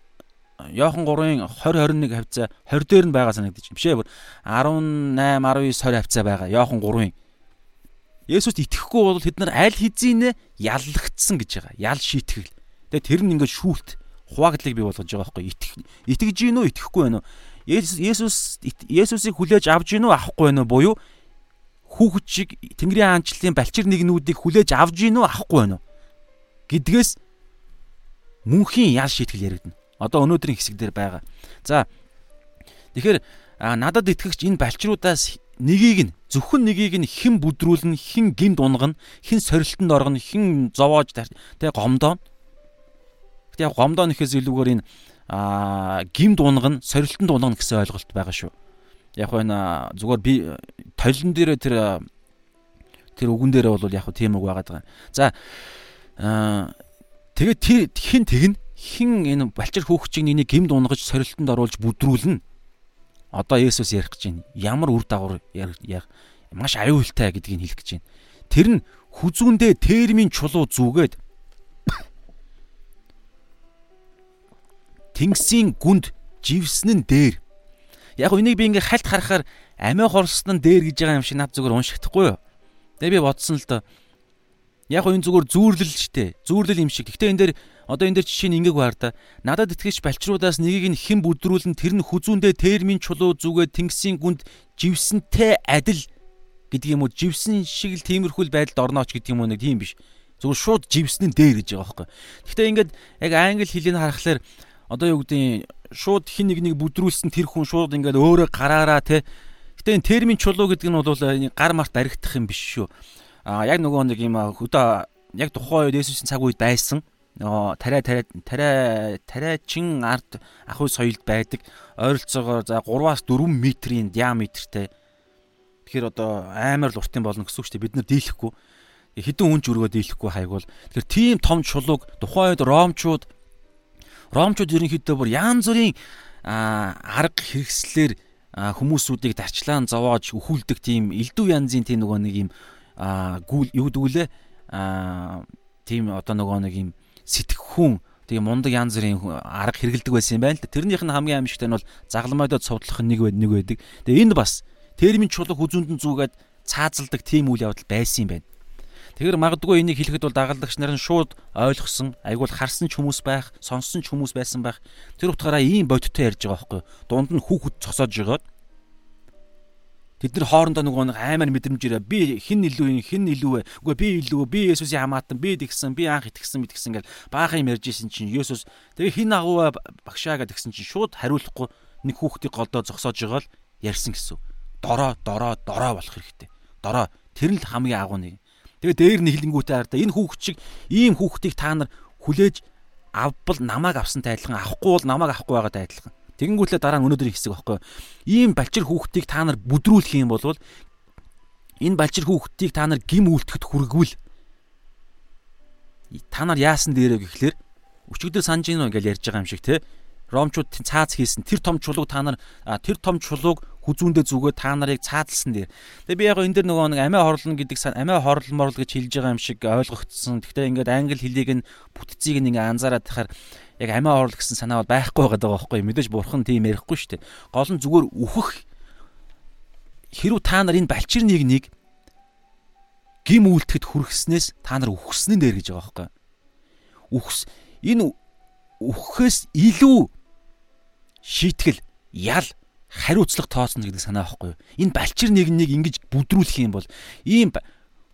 Йохан 3-ын 20 21 хавцаа 20 дээр нь байгаа санагдчих. Биш ээ. 18 19 20 хавцаа байгаа. Йохан 3-ын Есүст итгэхгүй бол тэд нар аль хэзээ яллагдсан гэж байгаа. Ял шийтгэл. Тэгээ тэр нь ингээд шүүлт хуваагдлыг бий болгож байгаа байхгүй. Итгэх итгэж гин үү, итгэхгүй байна уу? Есүс Есүсийг хүлээж авж гин үү, авахгүй байна уу? Буюу хүүхэд шиг Тэнгэрийн хаанчлалын балчир нэгнүүдийг хүлээж авж гин үү, авахгүй байна уу? Гэдгээс мөнхийн ял шийтгэл яригдана. Одоо өнөөдрийн хэсэг дээр байгаа. За тэгэхээр надад итгэгч энэ балчруудаас нэгийг нь зөвхөн нэгийг нь хэн бүдрүүлнэ, хэн гимд унгана, хэн сорилтонд оргоно, хэн зовоож тэ гомдоо. Гэтэ яг гомдоо нэхээс илүүгээр энэ гимд унгана, сорилтонд унгана гэсэн ойлголт байгаа шүү. Яг энэ зүгээр би толон дээр тэр тэр үгэн дээр бол яг тийм үг байгаа. За тэгээд хэн тэгнэ хэн энэ балчир хөөгчийг нэг гимд унгаж сорилтонд оруулж бүдрүүлнэ одоо Есүс ярих гэж байна. Ямар үр дагавар яг маш аюултай гэдгийг хэлэх гэж байна. Тэр нь хүзүүндээ термийн чулуу зүгээд Тэнгисийн гүнд живсэн нь дээр. Яг үнийг би ингээ хальт харахаар амиа хорсон нь дээр гэж байгаа юм шиг над зүгээр уншигдахгүй юу? Тэгээ би бодсон л доо. Яг энэ зүгээр зүүрлэл ч те. Зүүрлэл юм шиг. Гэхдээ энэ дээр Одоо энэ дэр жишээ нь ингээг баар та. Надад итгэж балчруудаас нэгийг нь хэн бүдрүүлэн тэр нь хүзүүндээ термин чулуу зүгээд тэнгисийн гүнд живсэнтэй адил гэдэг юм уу? Живсэн шиг л тиймэрхүүл байдалд орнооч гэдэг юм уу нэг тийм биш. Зүгээр шууд живсэн нь дээр гэж байгаа байхгүй. Гэхдээ ингээд яг англи хэлийг харахаар одоо юу гэдэг шууд хин нэг нэг бүдрүүлсэн тэр хүн шууд ингээд өөрөө гараараа те. Гэтэ энэ термин чулуу гэдэг нь бол гар март баригдах юм биш шүү. А яг нөгөө нэг юм хөдөө яг тухайн үед Есүсийн цаг үед байсан. Нөгөө тариа тариа тариа тариачин ард ахуй соёлд байдаг. Ойролцоогоор за 3-аас 4 метрийн диаметртэй тэгэхээр одоо амар л уртын болно гэсэн үг шүү дээ. Бид нар дийлэхгүй. Хэдэн үнж өргөө дийлэхгүй хайгуул тэгэхээр тийм том чулууг тухайн үед ромчууд ромчууд ерөнхийдөө бүр янз бүрийн арга хэрэгслэр хүмүүсүүдийг дарчлаан зовоож өхүүлдэг тийм элдв янзын тийм нөгөө нэг юм гүйл юу дүүлээ тийм одоо нөгөө нэг юм сэтгэхүүн тэгээ мундаг янз бүрийн арга хэрэгэлдэг байсан юм байна л да. Тэрнийх нь хамгийн аимшигтай нь бол загламайдад цовдлох нэг байд нэг байдаг. Тэгээ энэ бас термин чулуу хүзүүндэн зүгээд цаазалдаг тийм үйл явдал байсан юм байна. Тэгэхээр магадгүй энийг хэлэхэд бол дагалдагч нар нь шууд ойлгосон, айгуул харсан ч хүмүүс байх, сонссон ч хүмүүс байсан байх. Тэр утгаараа ийм бодиттой ярьж байгаа байхгүй. Дунд нь хүүхэд цосоож жагаад Тэд нар хоорондоо нөгөө нэг аймаар мэдрэмжээрээ би хэн илүү юм хэн илүү вэ? Үгүй би илүү би Есүсийн хамаатан би тэгсэн би анх итгэсэн мэдгсэн гэл баахан юм ярьж исэн чинь Есүс тэгээ хэн агуу багшаа гэдгсэн чинь шууд хариулахгүй нэг хүүхдийг голдоо зогсоож байгаа л ярьсан гэсэн. Дороо дороо дороо болох хэрэгтэй. Дороо тэр нь л хамгийн агуу нэг. Тэгээ дээр нь хилэнгүүтээ хараа энэ хүүхд шиг ийм хүүхдийг та нар хүлээж авбал намайг авсан тайлхан авахгүй бол намайг авахгүй байгаа тайлхан. Тэгэнгүүтлээ дараа нь өнөөдрийн хэсэг байхгүй. Ийм балчир хүүхдийг та нар бүдрүүлэх юм бол энэ балчир хүүхдийг та нар гим үлдэхэд хүргвэл та нар яасан дээрээ гэхлээр өчигдөр санаж гинөө гэж ярьж байгаа юм шиг те ромчууд цааз хийсэн тэр том чулууг та нар тэр том чулууг хүзүүндээ зүгөө та нарыг цаадалсан дээр. Тэгээ би яг энэ дэр нөгөө нэг амиа хорлно гэдэг сан амиа хорлмор л гэж хэлж байгаа юм шиг ойлгогдсон. Гэхдээ ингээд англи хэлийг нь бүтцийг нь ингээ анзаараад тахаар яг амиа орлох гэсэн санаа бол байхгүй байгаа байхгүй мэдээж бурхан тийм ярихгүй шүү дээ. Гол нь зүгээр үхэх хэрүү та нар энэ балчир нэг гим үлдэхэд хүрхснээс та нар үхсэн нь дээр гэж байгаа байхгүй. Үхс энэ үхэхээс илүү шийтгэл ял хариуцлага тооцно гэдэг санаа байхгүй юу? Энэ балчир нэг нэг ингэж бүдрүүлэх юм бол ийм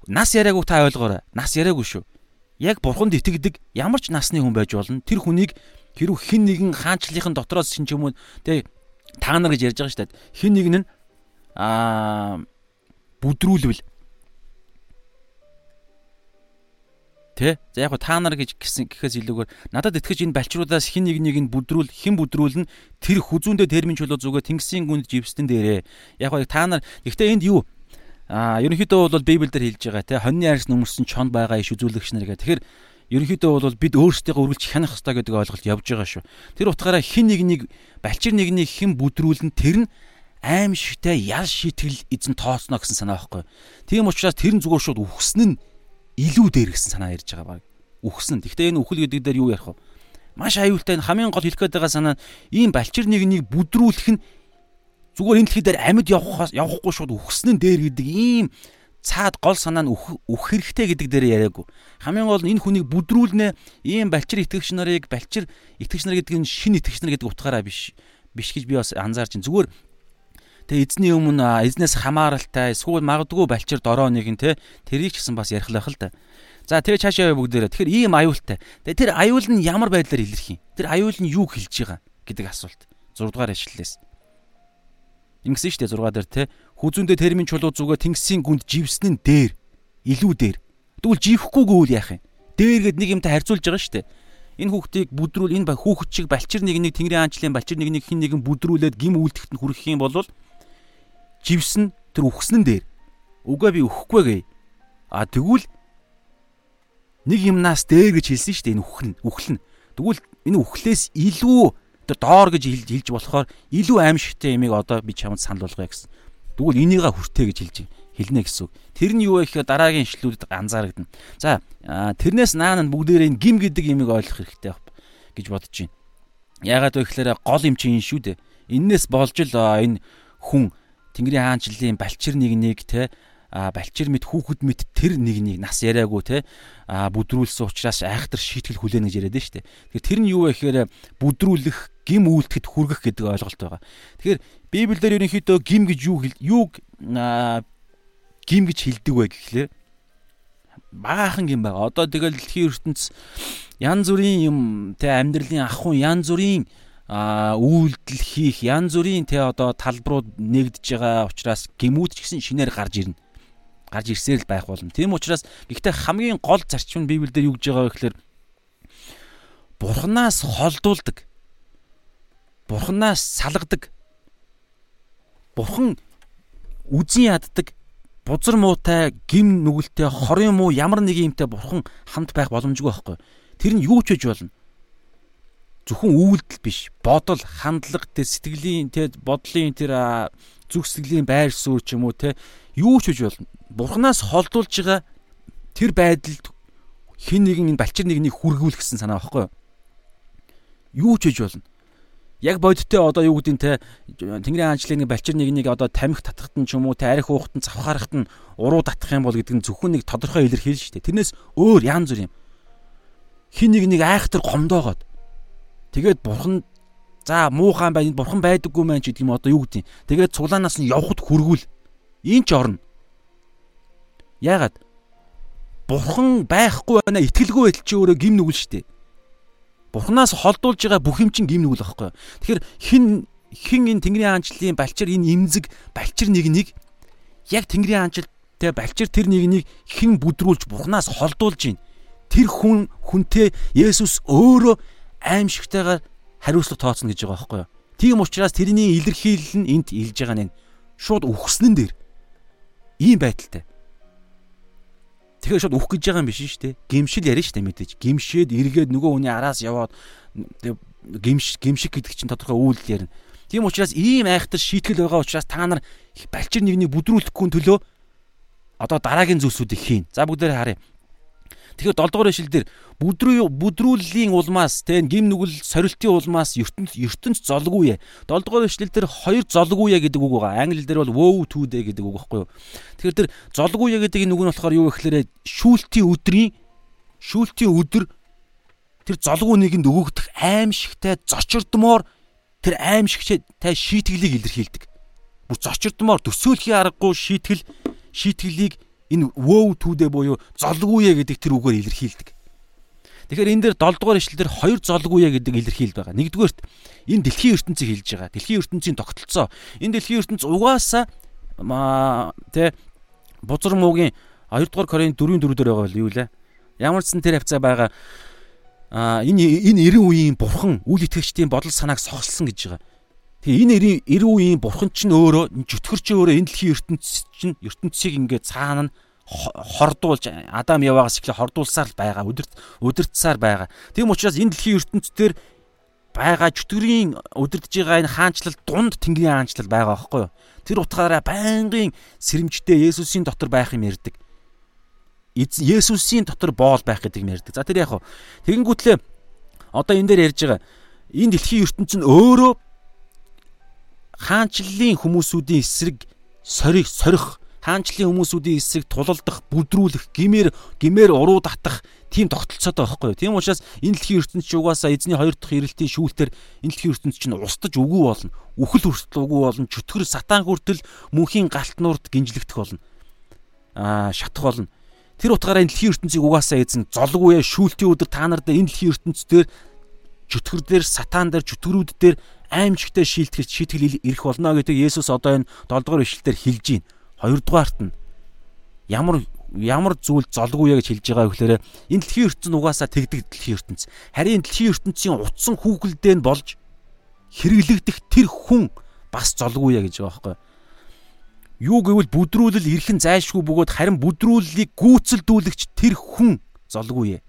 нас яриаггүй та ойлгоорой. Нас яриаггүй шүү яг бурханд итгэдэг ямар ч насны хүн байж болно. Тэр хүнийг хэрв хэн нэгэн хаанчлалын дотроос шин ч юм уу тэг та нар гэж ярьж байгаа шүү дээ. Хэн нэг нь аа бүдрүүлвэл Тэ? За яг та нар гэж гисэн гэхээс илүүгээр надад итгэж энэ балчруудаас хин нэг нэг нь бүдрүүл хэн бүдрүүлнэ тэр хүзүүндээ термин чулуу зүгээ тэнгисийн гүнд живстэн дээрээ. Яг та нар гэхдээ энд юу Аа ерөнхийдөө бол Библиэлд хэлж байгаа те хоньны арьс нөмөрсөн чонд байгаа иш үзүүлэгч нар гэх. Тэгэхээр ерөнхийдөө бол бид өөрсдийгөө үргэлж хянах хэрэгтэй гэдэг ойлголт явж байгаа шүү. Тэр утгаараа хин нэг нэг балчир нэг нэг хэн бүдрүүлэн тэр нь аимшигтай ял шийтгэл эзэн тооцно гэсэн санаа байхгүй. Тийм учраас тэр нь зүгээр шууд үхсэн нь илүү дээр гэсэн санаа ярьж байгаа баг. Үхсэн. Гэхдээ энэ үхэл гэдэг дээр юу ярих вэ? Маш аюултай энэ хамгийн гол хэлэх гээд байгаа санаа нь ийм балчир нэг нэг бүдрүүлэх нь зүгээр энэ дэлхий дээр амьд явах явахгүй шууд үхсэн нь дээр гэдэг ийм цаад гол санаа нь үх хэрэгтэй гэдэг дээр яриаггүй. Хамгийн гол нь энэ хүнийг бүдрүүлнэ ийм балчир итгэгч нарыг балчир итгэгч нар гэдэг нь шин итгэгч нар гэдэг утгаараа биш биш гэж би бас анзаарч байна. Зүгээр тэгээ эзний өмнө эзнээс хамааралтай эсвэл магадгүй балчир дороо нэг нь те тэрийг ч гэсэн бас ярих л да. За тэгээ цаашаа бүгдээрээ. Тэгэхээр ийм аюултай. Тэгээ тэр аюул нь ямар байдлаар илэрх юм? Тэр аюул нь юу хэлж байгаа гэдэг асуулт. 6 дугаар ишлэлээс. Ингэсэн шүү дээ 6 дээр те хүзүүндээ термин чулуу зүгээ тэнгисийн гүнд живсэн нь дээр илүү дээр. Тэгвэл живхгүйгээ үл яах юм? Дээр гэд нэг юмтай харьцуулж байгаа шүү дээ. Энэ хүүхдийг бүдрүүл энэ хүүхэд чиг балчир нэг нэг тэнгэрийн аанчлалын балчир нэг нэг хин нэгэн бүдрүүлээд гим үлдэхт нь хүрэх юм бол живсэн тэр үхсэн нь дээр. Угаа би өхгүй гээ. А тэгвэл нэг юмнаас дээр гэж хэлсэн шүү дээ энэ үхэл үхэл нь. Тэгвэл энэ үхлээс илүү тэр доор гэж хэлж болохоор илүү аимшигтай ямиг одоо би чамд санал болгоё гэсэн. Тэгвэл энийгээ хүртээ гэж хэлж хэлнэ гэсэн үг. Тэр нь юу вэ гэхээр дараагийн ишлүүдэд анзаарагдана. За тэрнээс наана бүгдээрээ гим гэдэг ямиг ойлгох хэрэгтэй гэж бодож байна. Яагаад вэ гэхээр гол юм чинь шүү дээ. Иннээс болж л энэ хүн Тэнгэрийн хаанчлалын балчир нэг нэг те балчир мэд хүүхэд мэд тэр нэг нэг нас яриаггүй те бүдрүүлсэн учраас айхтар шийтгэл хүлээнэ гэж яриад нь штэ. Тэгэхээр тэр нь юу вэ гэхээр бүдрүүлэх гим үйлдэхэд хүргэх гэдэг ойлголт байгаа. Тэгэхээр Библиэр ерөнхийдөө гим гэж юу юуг гим гэж хэлдэг вэ гэхлээр баахан гим байгаа. Одоо тэгэл дэлхийн ертөнц янз бүрийн юм те амьдралын ахуй янз бүрийн а үйлдэл хийх янз бүрийн те одоо талбарууд нэгдэж байгаа учраас гимүүд ч гэсэн шинээр гарч ирнэ. Гарч ирсээр л байх болно. Тийм учраас гэхдээ хамгийн гол зарчим нь Библиэлд юу гэж байгаа вэ гэхээр Бурханаас холдуулдаг Бурханаас салгадаг. Бурхан үзэн яддаг бузар муутай, гим нүгэлтэй, хорын муу ямар нэг юмтай бурхан хамт байх боломжгүй байхгүй. Тэр нь юу ч гэж болно. Зөвхөн үйлдэл биш, бодол, хандлага, тэр сэтгэлийн, тэр бодлын тэр зүг сэтгэлийн байр суурь ч юм уу те юу ч гэж болно. Бурханаас холдуулж байгаа тэр байдалд хин нэгэн энэ балчир нэгнийг хүргүүлэх гэсэн санаа байхгүй юу? Ч гэж болно яг бодиттой одоо юу гэдэг нь те Тэнгэрийн хаанчлалын балчир нэг нэг одоо тамхи татахт нь ч юм уу те арх уухт нь завхаарахт нь уруу татах юм бол гэдэг нь зөвхөн нэг тодорхой илэрхийл шүү дээ. Тэрнээс өөр янз бүр юм. Хин нэг нэг айхтар гомдоогоод тэгээд бурхан за муухайн бай бурхан байдаггүй мэн ч гэдэг юм одоо юу гэдэг. Тэгээд цуглаанаас нь явхад хүргүүл. Ийм ч орно. Яагаад? Бурхан байхгүй байна итгэлгүй байдал чи өөрөө гим нүгэл дээ. Бурханаас холдуулж байгаа бүх юм чинь гим нүгэл байхгүй. Тэгэхээр хин хин энэ Тэнгэрийн хаанчлалын балчир энэ имзэг балчир нэг нэг яг Тэнгэрийн хаанчлалтай балчир тэр нэг нэг хин бүдрүүлж Бурханаас холдуулж байна. Тэр хүн хүнтэй Есүс өөрөө аимшигтайгаар хариуцлага тооцно гэж байгаа байхгүй юу? Тийм учраас тэрний илэрхийлэл нь энд илж байгаа нь шууд үхснэн дээр ийм байдалтай. Тэгэхээр шууд үхэх гэж байгаа юм биш шүү дээ. Гимшил ярина шүү дээ мэдээж. Гимшээд эргээд нөгөө хүний араас яваад гимш гимшиг гэдэг чинь тодорхой үйлдэл ярина. Тийм учраас ийм айхтар шийтгэл байгаа учраас та нар балчир нэгнийг бүдрүүлэхгүй төлөө одоо дараагийн зүйлсүүдийг хийн. За бүгдээрээ харъя. Тэгэхээр 7 дугаар ишлэл дээр бүдрүү бүдрүүллийн улмаас тэ гим нүгэл сорилтын улмаас ертөнц ертөнц золгүй. 7 дугаар ишлэл дээр хоёр золгүй гэдэг үг байгаа. Англи дээр бол woe to day гэдэг үг байхгүй юу? Тэгэхээр тэр золгүй гэдэг энэ үг нь болохоор юу гэхээр шүүлтийн өдрийн шүүлтийн өдөр тэр золгүй нэгэнд өгөгдөх аимшигтай зочирдмоор тэр аимшигтай шийтгэлийг илэрхийлдэг. Бүр зочирдмоор төсөөлхийн аргагүй шийтгэл шийтгэлийг энэ woe түүдэ буюу золгүйе гэдэг тэр үгээр илэрхийлдэг. Тэгэхээр энэ дээр 7 дугаар ишлэл дээр хоёр золгүйе гэдэг илэрхийлж байгаа. Нэгдүгээрт энэ дэлхийн ертөнцийг хэлж байгаа. Дэлхийн ертөнцийн тогтолцоо. Энэ дэлхийн ертөнц угаасаа тэ бузар муугийн 2 дугаар Коринт 4-ийн 4 дээр байгаа юу лээ? Ямар ч сан тэр хавцаа байгаа а энэ энэ 90 үеийн бурхан үл итгэгчдийн бодол санааг сохолсон гэж байгаа. Тэгээ энэ 90 үеийн бурхан чинь өөрөө жүтгэр чинь өөрөө энэ дэлхийн ертөнц чинь ертөнцийг ингээд цаана нь хордуулж Адам Яваагаас эхлээ хордуулсаар байгаа. Өдөрт өдөртсаар байгаа. Тийм учраас энэ дэлхийн ертөнцийн байгаа чөтгөрийн өдөртж байгаа энэ хаанчлал дунд тэнгэрийн хаанчлал байгаа байхгүй юу? Тэр утгаараа байнгын сэрэмжтэй Есүсийн дотор байх юм ярьдаг. Есүсийн дотор боол байх гэдэг юм ярьдаг. За тэр яг хуу тэгэнгүүтлээ одоо энэ дээр ярьж байгаа энэ дэлхийн ертөнцийн өөрөө хаанчлалын хүмүүсүүдийн эсрэг сорих сорих хаанчлалын хүмүүсүүдийн эсрэг тулалдах, бүдрүүлэх, гимээр гимээр уруу татах тийм тогтолцоотой байхгүй юу. Тийм учраас энэ дэлхийн ертөнц чи угаасаа эзний хоёр дахь ирэлтийн шүүлтээр энэ дэлхийн ертөнц чинь устж үгүй болно. Үхэл хүртэл үгүй болно. Чөтгөр сатан хүртэл мөнхийн галтнуурд гинжлэгдэх болно. Аа шатах болно. Тэр утгаараа энэ дэлхийн ертөнцийг угаасаа эзэн золгүй шүүлтийн өдөр та нарт энэ дэлхийн ертөнц дээр чөтгөр дээр сатан дээр чөтгөрүүд дээр аимшигтай шийтгэж шийтгэл ирэх болно гэдэг Есүс одоо энэ 7 дугаар ишлэлээр хэлж байна. Хоёрдугаарт нь ямар ямар зүйл золгүй яг хэлж байгаа гэхээр энэ дэлхийн ертөнц угаасаа тэгдэг дэлхийн ертөнц. Харин дэлхийн ертөнцийн утсан хүүхэлдээ нь болж хэрэглэгдэх тэр хүн бас золгүй я гэж байгаа байхгүй. Юу гэвэл бүдрүүлэл эрхэн зайлшгүй бөгөөд харин бүдрүүллийг гүйцэлдүүлэгч тэр хүн золгүй.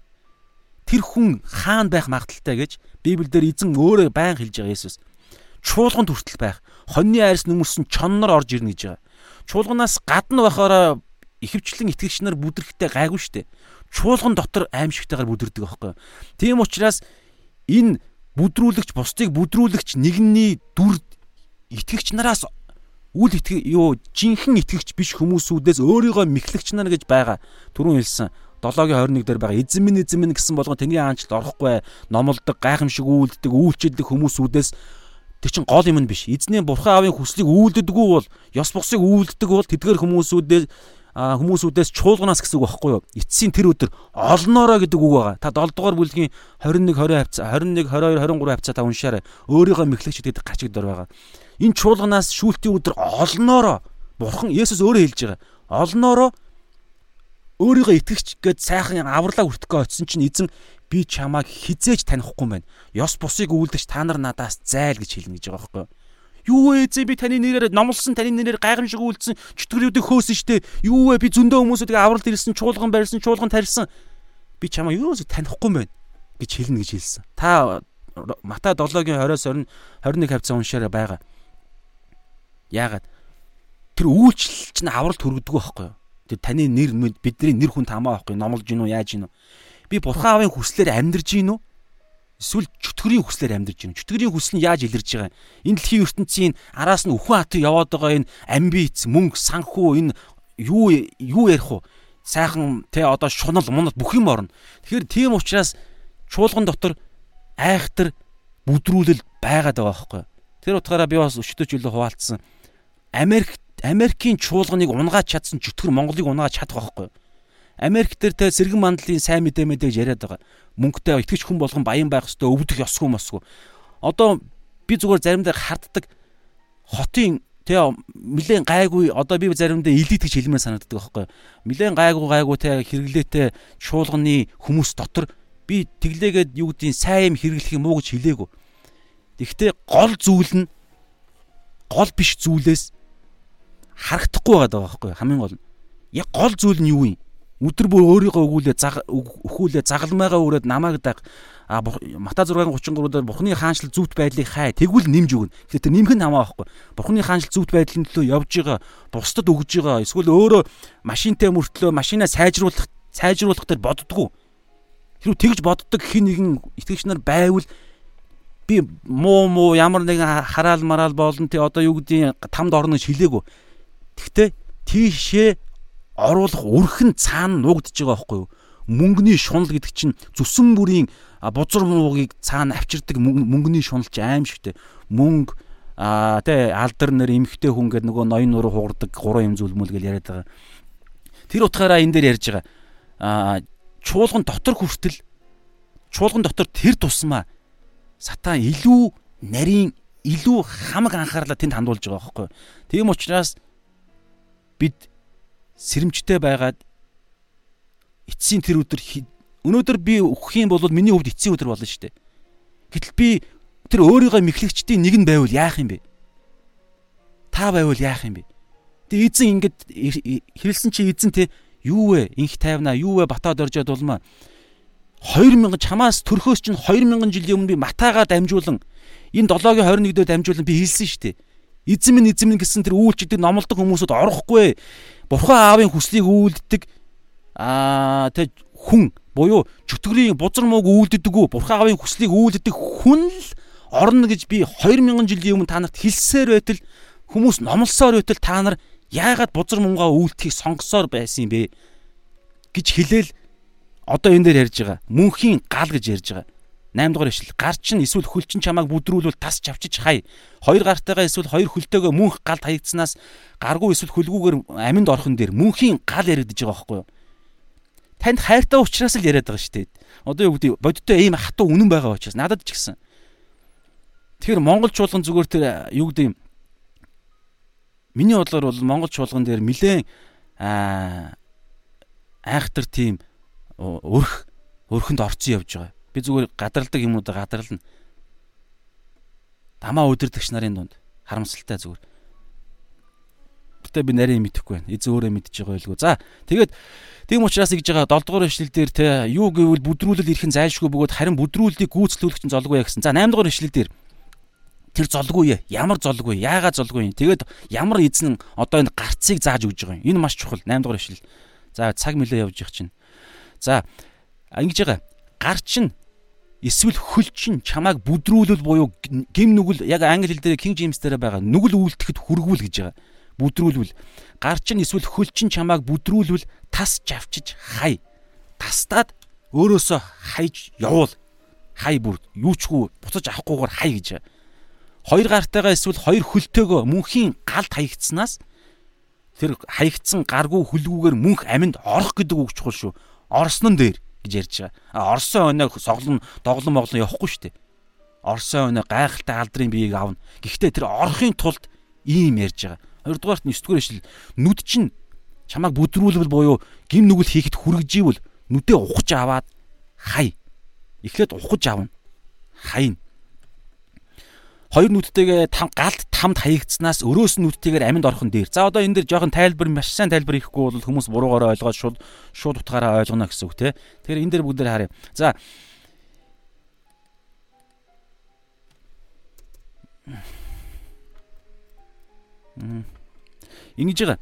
Тэр хүн хаан байх магадaltaй гэж Библиэлд эзэн өөрөө байн хэлж байгаа Есүс. Чуулганд хүртэл байх. Хоньны айрс нүмерсэн чоннор орж ирнэ гэж байгаа чуулганаас гадна байхаараа ихэвчлэн итгэгч нар бүдрэхтэй гайгүй штэ. Чуулган дотор аимшигтайгаар бүдэрдэг аахгүй. Тийм учраас энэ бүдрүүлэгч бусдыг бүдрүүлэгч нэгний дүр итгэгч нараас үл итгэх юу жинхэнэ итгэгч биш хүмүүсүүдээс өөрийгөө мэхлэгч нар гэж байгаа. Түрүүн хэлсэн 7-гийн 21 дээр байгаа эзэн минь эзэн минь гэсэн болгон тэнгэрийн хаанчлалд орохгүй номлодог гайхамшиг үйлддэг үйлчлдэг хүмүүсүүдээс Тэр чин гол юм нь биш. Эзний бурхан аавын хүслийг үйлддэггүй бол ёс бусыг үйлддэг бол тэдгээр хүмүүсүүдээс хүмүүсүүдээс чуулганаас гэсэн үг байхгүй юу? Эцсийн тэр өдөр олноороо гэдэг үг байгаа. Та 7 дугаар бүлгийн 21 20 хавцаа 21 22 23 хавцаа та уншаарай. Өөрийгөө мэхлэгч гэдэг гачиг дор байгаа. Энэ чуулганаас шүүлтийн өдөр олноороо бурхан Есүс өөрөө хэлж байгаа. Олноороо өөрийгөө итгэгч гэд сайхан авралаа хүртэх очсон чинь эзэн би чамайг хизээж танихгүй байна. Ёс бусыг үйлдэж та нар надаас зайл гэж хэлнэ гэж байгаа байхгүй юу? Юу вэ зэ би таны нэрээр номлосон таны нэрээр гайхамшиг үйлдсэн чөтгөрүүдийг хөөсөн штэ. Юу вэ би зөндөө хүмүүсүүдийг авралт ирсэн, чуулган барьсан, чуулган тарьсан. Би чамайг юусоо танихгүй байна гэж хэлнэ гэж хэлсэн. Та Матай 7-гийн 20-оос 20 21 хавцаа уншаарай байгаа. Яагаад? Тэр үйлчлэл чинь авралт хүргэдэг байхгүй юу? Тэр таны нэр бидний нэр хүн тамаа байхгүй номлож гинүү яаж гинүү би бурхан аавын хүслээр амьдарж гин үү? Эсвэл чөтгөрийн хүслээр амьдарж гин үү? Чөтгөрийн хүсэл нь яаж илэрж байгаа юм? Энэ дэлхийн ертөнцийн араас нь үхэн хатан яваад байгаа энэ амбиц, мөнгө, санхүү энэ юу юу ярих вэ? Сайхан те одоо шунал мунал бүх юм орно. Тэгэхээр тийм учраас чуулган дотор айхтар бүдрүүлэл байгаад байгаа байхгүй. Тэр утгаараа би бас өчтөж илүү хуваалцсан. Америк Америкийн чуулганыг унгааж чадсан чөтгөр Монголыг унгааж чадах байхгүй. Америк те сэргэн мандлын сайн мэдээ мэдээ гэж яриад байгаа. Мөнгөтэй итгэж хүн болгон баян байх хэвээр өвдөх ёсгүй мосгүй. Одоо би зүгээр заримдаа харддаг хотын тэ нилээн гайгүй одоо би заримдаа илийдэж хэлмээр санагддаг байхгүй. Нилээн гайгүй гайгүй тэ хэрэглээтэй шуулганы хүмүүс дотор би тэглээгээд юу гэдгийг сайн юм хэрэглэх юм уу гэж хэлээгүү. Тэгэхдээ гол зүйл нь гол биш зүйлээс харагдахгүй байгаа байхгүй хамгийн гол нь. Яг гол зүйл нь юу юм? Өдөр бүр өөрийгөө өгүүлээ өхүүлээ загалмайгаа өрөөд намайг даг а Мата 6:33 дээр Бурхны хаанчлал зүвт байдлыг хай тэгвэл нэмж өгнө. Тэгэхээр тэр нэмэх нь хамаа байхгүй. Бурхны хаанчлал зүвт байдлын төлөө явж байгаа, бусдад өгж байгаа, эсвэл өөрөө машинтай мөртлөө машинаа сайжруулах сайжруулах дээр боддгоо. Хэрвээ тэгж боддог хин нэгэн итгэгч нар байвал би муу муу ямар нэгэн хараал мараал болно тий одоо юу гэдгийг тамд орно шилээгүү. Тэгтээ тийшээ оруулах үрхэн цаана нуугдж байгаа байхгүй юу? Мөнгөний шунал гэдэг чинь зүсэн бүрийн бузар муугийг цаана авчирдаг мөнгөний шунал ч аимшигтэй. Мөнгө а тэ алдар нэр эмхтэй хүн гэдэг нөгөө ноён нуруу хугардаг гурван юм зүйлмөл гэж яриад байгаа. Тэр утгаараа энэ дээр ярьж байгаа. а чуулган дотор хүртэл чуулган дотор тэр тусмаа сатан илүү нарийн илүү хамаг анхаарлаа тэнд хандуулж байгаа байхгүй. Тийм учраас бид сэрэмжтэй байгаад эцсийн тэр өдөр өнөөдөр би өгөх юм бол миний хувьд эцсийн өдөр болно шүү дээ. Гэтэл би тэр өөрийгөө мэхлэгчдийн нэг нь байвал яах юм бэ? Та байвал яах юм бэ? Тэгээ эзэн ингэж хэлсэн чи эзэн те Юу вэ? Инх тайвнаа, юу вэ? Батаад оржод улмаа. 2000 чамаас төрхөөс чинь 2000 жилийн өмнө би матагаа дамжуулан энэ 7-гийн 21-д дамжуулан би хэлсэн шүү дээ. Эзэн минь эзэн минь гэсэн тэр үйлчлдэг номлодог хүмүүсүүд орохгүй. Бурхан аавын хүслийг үйлддэг аа тэг хүн буюу чөтгөрийн бузар мууг үйлддэггүй бурхан аавын хүслийг үйлддэг хүн л орно гэж би 2000 жилийн өмнө та нарт хэлсээр байтал хүмүүс номлосоор байтал та нар яагаад бузар мунгаа үйлдэхийг сонгосоор байсан юм бэ гэж хэлээл одоо энэ дээр ярьж байгаа. Мөнхийн гал гэж ярьж байгаа. 8 дугаар ишлэл гар чин эсвэл хөл чин чамааг бүдрүүлвэл тас чавчиж хай. Хоёр гартайгаа эсвэл хоёр хөлтөөгөө мөнх гал таягдсанаас гаргүй эсвэл хөлгүүгээр аминд орхон дээр мөнхийн гал яригдж байгаа байхгүй юу? Танд хайртай учраас л яриад байгаа шүү дээ. Одоо юу гэдэг бодиттой ийм хатуу үнэн байгаа учраас надад ч гэсэн. Тэгэхээр Монгол чуулган зүгээр тэр юу гэдэг юм Миний бодлоор бол Монгол чуулган дээр нэлээд аа айхтар тийм өрх өрхөнд орцсон явж байгаа. Би зүгээр гадарладаг юмудаа гадарлана. Дамаа өдөрдөгч нарын дунд. Харамсалтай зүгээр. Гэтэ би нарийн мэдэхгүй байна. Эзэн өөрөө мэдж байгаа байлгүй. За тэгээд тийм учраас ингэж байгаа 7 дугаар эшлэл дээр те юу гэвэл бүдрүүлэл ирхэн зайлшгүй бөгөөд харин бүдрүүлэлийг гүйцэтгүүлэх чинь золгүй гэсэн. За 8 дугаар эшлэл дээр. Тэр золгүй ямар золгүй? Яагаад золгүй? Тэгээд ямар эзэн одоо энэ гарцыг зааж өгж байгаа юм? Энэ маш чухал. 8 дугаар эшлэл за цаг мөлөө явж явах чинь. За ингэж байгаа. Гар чинь эсвэл хөл чинь чамааг бүдрүүлэл буюу гим нүгэл яг англи хэл дээр King James дээр байгаа нүгэл үйлдэхэд хүргүүл гэж байгаа. Бүдрүүлвэл гар чинь эсвэл хөл чинь чамааг бүдрүүлвэл тас жавчиж хай. Тастаад өөрөөсөө хайж явуул. Хай бүр юучгүй буцаж авахгүйгээр хай гэж. Хоёр гартайгаа эсвэл хоёр хөлтөөгөө мөнхийн галд хаягдсанаас тэр хаягдсан гаргүй хөлгүүгээр мөнх аминд орох гэдэг үг чухал шүү. Орсон нь дээр гэж ярьж байгаа. А Орсын оноо соглон доглон моглон явахгүй шүү дээ. Орсын оноо гайхалтай алдрын биеийг авна. Гэхдээ тэр орохын тулд ийм ярьж байгаа. Хоёрдугаарт 9 дугаар ишл нүд чинь чамайг бүдрүүлвэл буюу гим нүгэл хийхэд хүргэжийвэл нүдээ ухаж аваад хай. Эхлээд ухаж авна. Хайна хоёр нүдтэйгээ там галт тамд хаягдсанаас өрөөс нь нүдтэйгээр аминд орхон дээр. За одоо энэ дэр жоохон тайлбар маш сайн тайлбар хийхгүй бол хүмүүс буруугаараа ойлгоод шууд шууд утгаараа ойлгоно гэсэн үг те. Тэгэхээр энэ дэр бүгд харъя. За Ингэж байгаа.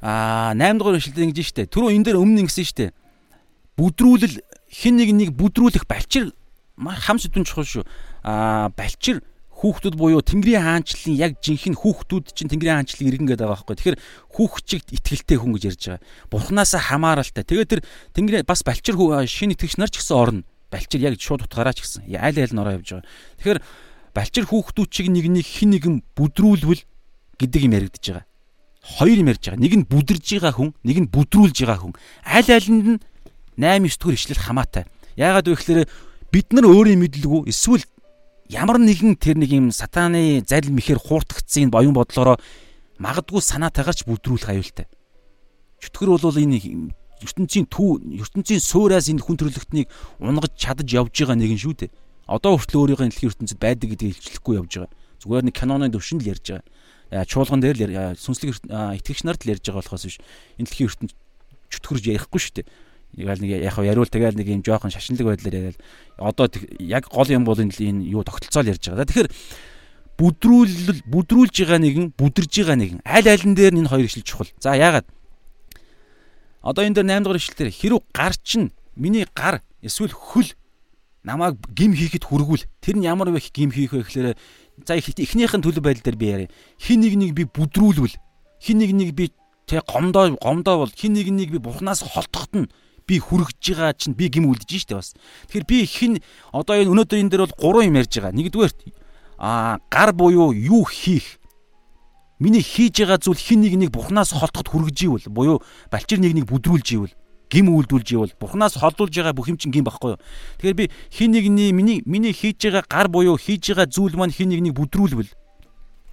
Аа 8 дугаар ишлэлд ингэж штэ. Түрүү энэ дээр өмнө ингэсэн штэ. Бүдрүүлэл хин нэг нэг бүдрүүлэх балчир хам сэдвэн чухал шүү. Аа балчир хүүхдүүд буюу Тэнгэрийн хаанчлалын яг жинхэнэ хүүхдүүд чинь Тэнгэрийн хаанчлалын иргэн гэдэг байгаа байхгүй. Тэгэхээр хүүхчигт итгэлтэй хүн гэж ярьж байгаа. Бурхнаасаа хамааралтай. Тэгээд тэр Тэнгэрийн бас балчир шинэ итгэгч нар ч гэсэн орно. Балчир яг шууд утгаараа ч гэсэн айл айл нь ороо явж байгаа. Тэгэхээр балчир хүүхдүүд чиг нэг нэг хин нэгэн бүдрүүлвэл гэдэг юм яригдж байгаа. Хоёр юм ярьж байгаа. Нэг нь бүдэрж байгаа хүн, нэг нь бүдрүүлж байгаа хүн. Айл айлнд нь 8 9 дугаар ишлэл хамаатай. Яагаад вэ гэхээр бид нар өөрийн мэдлгүй эсвэл ямар нэгэн тэр нэг юм сатааны залил мэхэр хууртагдсан боён бодлороо магадгүй санаатайгаар ч бүдрүүлэх аюултай. Чөтгөр бол энэ ертөнцийн төв ертөнцийн суураас энэ хүн төрлөختнийг унгаж чадаж явж байгаа нэгэн шүү дээ. Одоо хүртэл өөрийнхөө дэлхийн ертөнцид байдаг гэдгийг илчлэхгүй явж байгаа. Зүгээр нэг киноны төвшин л ярьж байгаа. Чуулган дээр л сүнслэг итгэгч нарт л ярьж байгаа болохоос биш. Энэ дэлхийн ертөнд чөтгөрж ярихгүй шүү дээ. Ягаал нэг яг яриул тэгэл нэг юм жоохон шашинлаг байдлаар яриад одоо яг гол юм бол энэ юу тогтолцоол ярьж байгаа. Тэгэхээр бүдрүүл бүдрүүлж байгаа нэгэн бүдэрж байгаа нэгэн аль алин дээр энэ хоёр ишлэл чухал. За яагаад? Одоо энэ дээр 8 дугаар ишлэл дээр хэрв гар чинь миний гар эсвэл хөл намайг гим хийхэд хүргүүл тэр нь ямар их гим хийх вэ гэхээр за эхнийхэн төлөв байдал дээр би яриа. Хин нэг нэг би бүдрүүлвэл хин нэг нэг би тэг гомдоо гомдоо бол хин нэг нэг би бурхнаас холтоход нь би хүрэж байгаа чинь би гим үлдэж штэ бас. Тэгэхээр би хин одоо энэ өнөөдөр энэ дээр бол гурван юм ярьж байгаа. Нэгдүгээр а гар буюу юу хийх миний хийж байгаа зүйл хин нэг нэг бурхнаас холдоход хүргэж ивэл буюу балчир нэг нэг бүдрүүлж ивэл гим үйлдүүлж ивэл бурхнаас холдуулж байгаа бүх юм чинь гим багхгүй юу. Тэгэхээр би хин нэгний миний миний хийж байгаа гар буюу хийж байгаа зүйл маань хин нэг нэг бүдрүүлвэл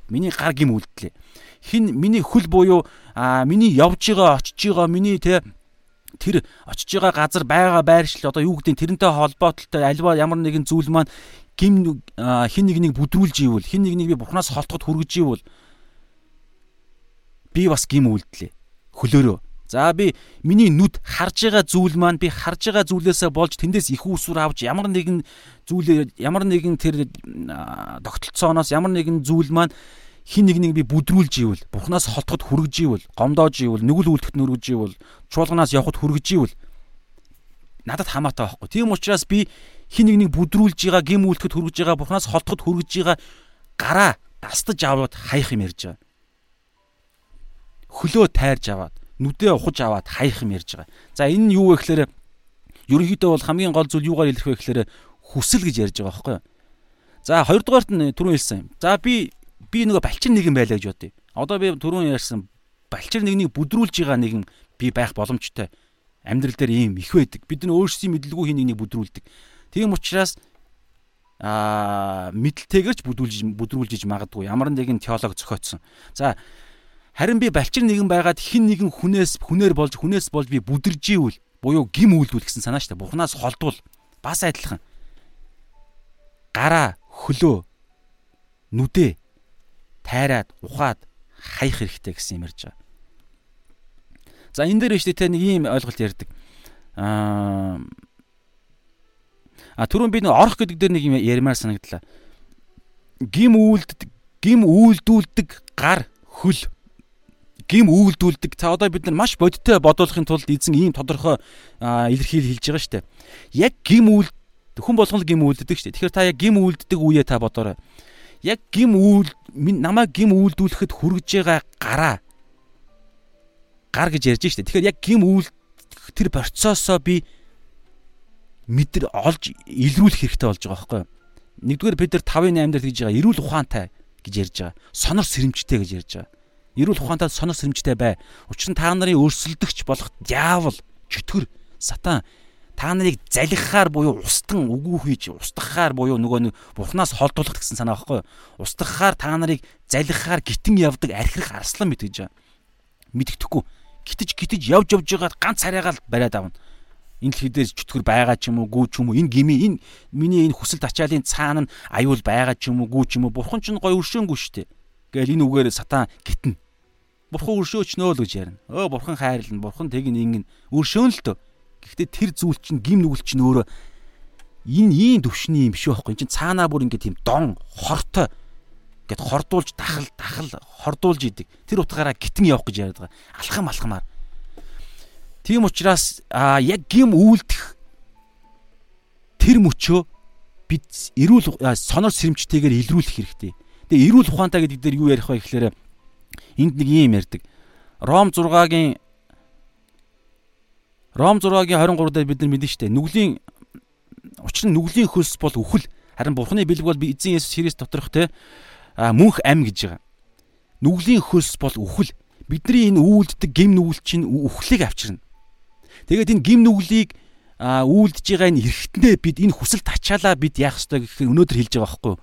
миний гар гим үлдлээ. Хин миний хөл буюу а миний явж байгаа очиж байгаа миний те тэр очиж байгаа газар байгаа байршил одоо юу гэдэг тэрнтэй холбоотой альва ямар нэгэн зүйл маань гим хин нэг нэг бүдрүүлж ивэл хин нэг нэг би бурхнаас холтоход хүргэж ивэл би бас гим үйлдэлээ. Хөлөөрөө. За би миний нүд харж байгаа зүйл маань би харж байгаа зүйлээсээ болж тэндээс их усүр авч ямар нэгэн зүйл ямар нэгэн тэр тогтолцооноос ямар нэгэн зүйл маань хин нэг нэг би бүдрүүлж ивэл бурхнаас холтоход хүргэж ивэл гомдоож ивэл нүгэл үлдэхт нүргэж ивэл чуулганаас явхад хүргэж ивэл надад хамаатай байхгүй. Тийм учраас би хин нэг нэг бүдрүүлж байгаа гим үлдэхэд хүргэж байгаа бурхнаас холтоход хүргэж байгаа гараа дастаж аваад хаях юм ярьж байгаа. Хөлөө тайрж аваад нүдээ ухаж аваад хаях юм ярьж байгаа. За энэ нь юу вэ гэхээр ерөнхийдөө бол хамгийн гол зүйл юугаар илэрх вэ гэхээр хүсэл гэж ярьж байгаа байхгүй юу? За хоёрдугаарт нь түрүүн хэлсэн. За би би нөгөө балчин нэгэн байлаа гэж бодъё. Одоо би түрүүн ярьсан балчир нэгнийг бүдрүүлж байгаа нэгэн би байх боломжтой. Амьдрал дээр ийм их байдаг. Бид нар өөрсдийн мэдлгүй хин нэгнийг бүдрүүлдэг. Тийм учраас аа мэдлэлтэйгэрч бүдрүүлж бүдрүүлж магадгүй. Ямар нэгэн теолог зохиотсон. За Харин би балчир нэгэн байгаад хин нэгэн хүнээс хүнээр болж хүнээс болж би бүдэрж ивэл буюу гим үйлдвэл гэсэн санаа штэ. Бухнаас холдвол бас адилхан. Гараа, хөлөө, нүдээ тайраад, ухаад хаях хэрэгтэй гэсэн юм ярьж байгаа. За энэ дээр штэ тэ нэг ийм ойлголт ярьдаг. Аа А түрүүн би нэг орох гэдэг дээр нэг юм ярмаар санагдлаа. Гим үйлддэг, гим үйлдүүлдэг гар, хөл гим үйлдүүлдэг. За одоо бид нар маш бодиттой бодуулахын тулд эзэн ийм тодорхой илэрхийл хэлж байгаа шүү дээ. Яг гим үйл хүн болгон гим үйлддэг шүү дээ. Тэгэхээр та яг гим үйлддэг үеэ та бодоорой. Яг гим үйл намайг гим үйлдүүлэхэд хүргэж байгаа гараа гар гэж ярьж дээ. Тэгэхээр яг гим үйл тэр процессоо би мэдэр олж илрүүлэх хэрэгтэй болж байгаа байхгүй юу? Нэгдүгээр бид нар 5-ын 8 дээр тэгж байгаа эрүүл ухаантай гэж ярьж байгаа. Сонор сэрэмжтэй гэж ярьж байгаа эрүүл ухаантай сонор сэрэмжтэй бай. Учир нь та нарын өрсөлдөгч болох диавол, чөтгөр, сатан та нарыг залхихаар буюу устган үгүй хийж устгахаар буюу нөгөө нэг бурхнаас холдуулах гэсэн санаа байхгүй? Устгахаар та нарыг залхихаар гитэн явдаг архирах арслан мэт гэж. Мэддэхгүй. Гитэж гитэж явж явж байгаа ганц хараагаал бариад авна. Энэ дэлхийдээс чөтгөр байгаа ч юм уу, гүү ч юм уу, энэ гими энэ миний энэ хүсэл тачаалын цаана нь аюул байгаа ч юм уу, гүү ч юм уу, бурхан ч гой өршөөнгүй шүү дээ. Гээл энэ үгээр сатан гитэн Бурхан өршөөчнөө л гэж ярина. Өө бурхан хайрлна, бурхан тэг нэг өршөөн л дөө. Гэхдээ тэр зүйл чинь гим нүгэл чинь өөрөө энэ ийм төвшний юм биш байхгүй. Энд чинь цаанаа бүр ингэ тийм дон хортой гэд хордуулж дахал дахал хордуулж идэг. Тэр утгаараа гитэн явах гэж яриад байгаа. Алхам алхамаар. Тийм учраас а яг гим үйлдэх тэр мөчөө бид эрүүл сонор сэрэмжтэйгээр илрүүлэх хэрэгтэй. Тэгээ эрүүл ухаантай гэдэг дээр юу ярих вэ гэхээр энд нэг юм ярьдаг. Ром 6-гийн Ром 6-гийн 23 дээр бид нар мэдэн штэ. Нүглийн учир нь нүглийн хөлс бол үхэл. Харин Бурхны бэлэг бол эзэн Есүс Христ доторх те мөнх ам гэж байгаа. Нүглийн хөлс бол үхэл. Бидний энэ үйлддэг гим нүгэл чинь үхлийг авчирна. Тэгээд энэ гим нүглийг үйлдэж байгаа энэ эргэтнээ бид энэ хүсэл тачаалаа бид яах ёстой гэхээр өнөөдөр хэлж байгаа байхгүй юу?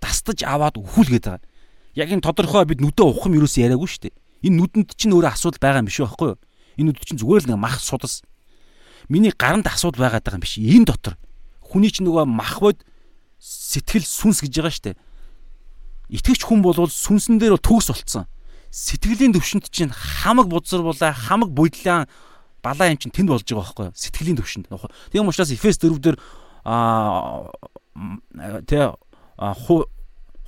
Дастаж аваад үхүүл гэдэг байгаа яг энэ тодорхой бид нүдэ ухам юус яриаггүй шүү дээ. Энэ нүдэнд чинь өөрөө асуудал байгаа юм биш байхгүй юу? Энэ нүдэнд чинь зүгээр л нэг мах судас. Миний гаранд асуудал байгаад байгаа юм биш. Энэ дотор хүний чинь нөгөө махбод сэтгэл сүнс гэж байгаа дээ. Итгэвч хүн бол сүнсэн дээр төгс болцсон. Сэтгэлийн төвшөнд чинь хамаг бузар булаа, хамаг буйдлаа балаа юм чинь тэнд болж байгаа байхгүй юу? Сэтгэлийн төвшөнд. Тийм учраас Эфес 4 дээр аа тэ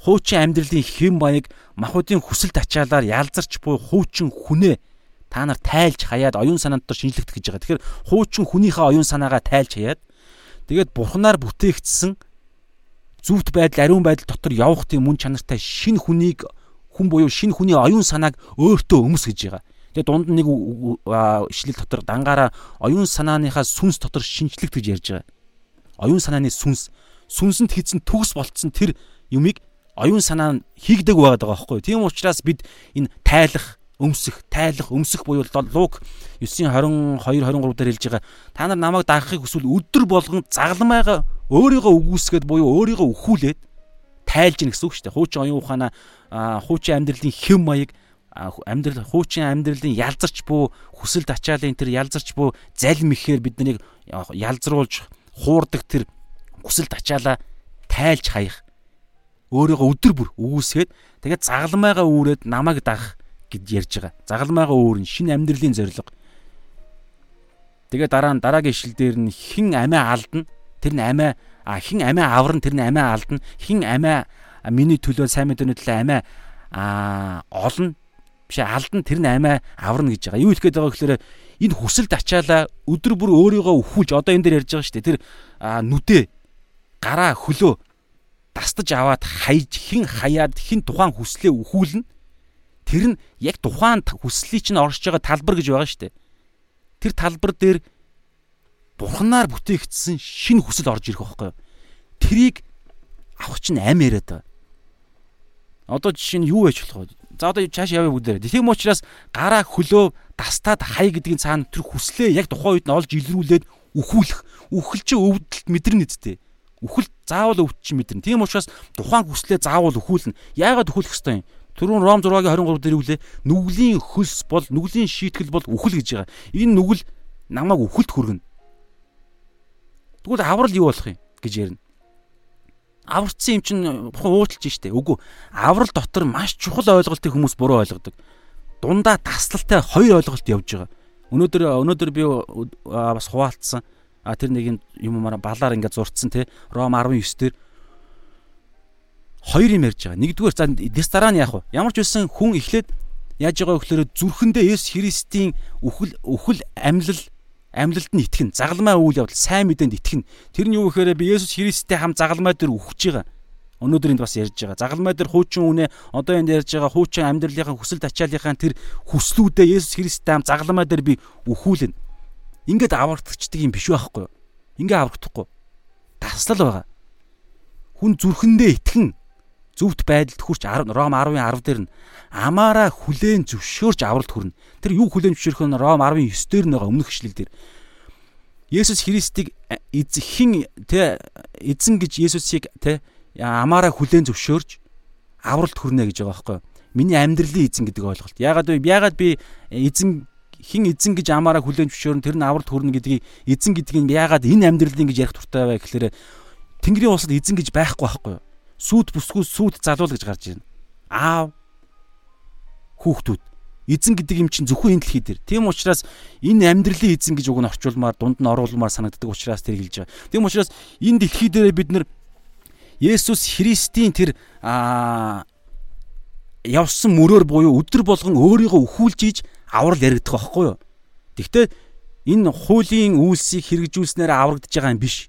хуучин амьдралын хэм маяг махуудын хүсэл тачаалаар ялзарч буй хуучин хүнээ та нар тайлж хаяад оюун санаанд дотор шинжлэхт гэж байгаа. Тэгэхээр хуучин хүнийхээ оюун санаагаа тайлж хаяад тэгээд бурхнаар бүтээгдсэн зүвт байдал, ариун байдал дотор явах тийм мөн чанартай шин хүнийг хүн буюу шин хүний оюун санааг өөртөө өмс гэж байгаа. Тэгээд дунд нэг ишлэл дотор дангаараа оюун санааныхаа сүнс дотор шинжлэхт гэж ярьж байгаа. Оюун санааны сүнс сүнсэнд хийсэн төгс болцсон тэр юмыг оюун санаа нь хийгдэг байгаад байгаа байхгүй. Тийм учраас бид энэ тайлах, өмсөх, тайлах, өмсөх буюу Лук 9:22 23 дээр хэлж байгаа. Та нар намайг даахыг хүсвэл өдөр болгон загламайгаа өөрийгөө үгүйсгээд буюу өөрийгөө өхүүлээд тайлж гин гэсэн үг шүү дээ. Хуучин оюун ухаанаа хуучин амьдралын хэм маяг амьдрал хуучин амьдралын ялзарч буу хүсэл тачаалын тэр ялзарч буу залим ихээр бид нарыг ялзруулж хуурдаг тэр хүсэл тачаалаа тайлж хаях өөрийгөө өдөр бүр өгөөсгээд тэгээд загламайгаа үүрээд намайг дагах гэж ярьж байгаа. Загалмайгаа өөр нь шинэ амьдралын зорилго. Тэгээ дараа нь дараагийн ишил дээр нь хин амиа алдна. Тэр нь амиа а хин амиа аварна тэр нь амиа алдна. Хин амиа миний төлөө сайн мэдээний төлөө амиа а олно биш алдна тэр нь амиа аварна гэж байгаа. Юу хэлэх гээд байгаа гэхээр энэ хүсэлд ачаалаа өдөр бүр өөрийгөө өхүүлж одоо энэ дээр ярьж байгаа шүү дээ. Тэр нүдээ гараа хөлөө дастаж аваад хайж хин хаяад хин тухайн хүслээ өхүүлнэ. Тэр нь яг тухайн хүслийг чинь оршиж байгаа талбар гэж байгаа шүү дээ тэр талбар дээр бурхнаар бүтээгдсэн шинэ хүсэл орж ирэх байхгүй юу? Тэрийг авах чинь ам яриад байгаа. Одоо жишээ нь юу байж болох вэ? За одоо цааш явъя бүгдээ. Тийм учраас гараа хөлөө дастаад хай гэдгийн цаана тэр хүслээ яг тухайн үед нь олж илрүүлээд үхүүлэх. Үхэл чи өвдөлт мэдэрнэ үсттэй. Үхэл заавал өвд чи мэдэрнэ. Тийм учраас тухайн хүслээ заавал үхүүлнэ. Яагаад үхүүлэх ёстой юм? Түрүүн Ром 6-гийн 23 дээр үлээ нүглийн хөлс бол нүглийн шийтгэл бол үхэл гэж байгаа. Энэ нүгэл намайг үхэлд хүргэнэ. Тэгвэл аврал юу болох юм гэж ярина. Аварцсан юм чинь бурхан уучлж штэ. Үгүй. Аврал дотор маш чухал ойлголтыг хүмүүс буруу ойлгодог. Дундаа таслалтай хоёр ойлголт явж байгаа. Өнөөдөр өнөөдөр би бас хуваалцсан. А тэр нэг юм балаар ингээд зурцсан те. Ром 19 дээр хоёр юм ярьж байгаа. Нэгдүгээр за дэс дараа нь яах вэ? Ямар ч үсэн хүн эхлээд яаж байгаа гэхээр зүрхэндээ Есүс Христийн үхэл үхэл амьлал амьлалд нь итгэн загалмай үйл явдал сайн мэдээнд итгэн. Тэр нь юу гэхээр би Есүс Христтэй хам загалмай дээр үхэж байгаа. Өнөөдөр энд бас ярьж байгаа. Загалмай дээр хуучин үнэ одоо энд ярьж байгаа хуучин амьдралынхаа хүсэл тачаалынхаа тэр хүслүүдээ Есүс Христтэй хам загалмай дээр би үхүүлнэ. Ингээд аврагдчихдаг юм биш байхгүй юу? Ингээ аврагдахгүй. Таслал байгаа. Хүн зүрхэндээ итгэн зөвхт байдалд хүрч Ром 10-ын 10 дээр нь амаараа хүлээн зөвшөөрч авралт хүрнэ. Тэр юу хүлээн зөвшөөрөх нь Ром 10-ын 9 дээр нэг өмнөх ишлэл дээр. Есүс Христийг хин тэ эзэн гэж Есүсийг тэ амаараа хүлээн зөвшөөрж авралт хүрнэ гэж байгаа байхгүй юу? Миний амьдралын эзэн гэдэг ойлголт. Яагаад вэ? Яагаад би эзэн хин эзэн гэж амаараа хүлээн зөвшөөрн тэр нь авралт хүрнэ гэдгийг эзэн гэдгийг яагаад энэ амьдралын гэж ярих туртай вэ гэхээр Тэнгэрийн улсад эзэн гэж байхгүй байхгүй юу? Сүйт бүсгүйс сүйт залуул гэж гарч ирнэ. Аав хүүхдүүд эзэн гэдэг юм чинь зөвхөн энэ дэлхий дээр. Тийм учраас энэ амьдралын эзэн гэж үг нь орчуулмаар дунд нь оруулмаар санагддаг учраас тэр хэлж байгаа. Тийм учраас энэ дэлхий дээр бид нар Есүс Христийн тэр аа явсан мөрөөр буюу өдөр болгон өөрийгөө өхүүлж ийж аврал яригдах байхгүй юу. Гэхдээ энэ хуулийн үйлсийг хэрэгжүүлснээр аврагдж байгаа юм биш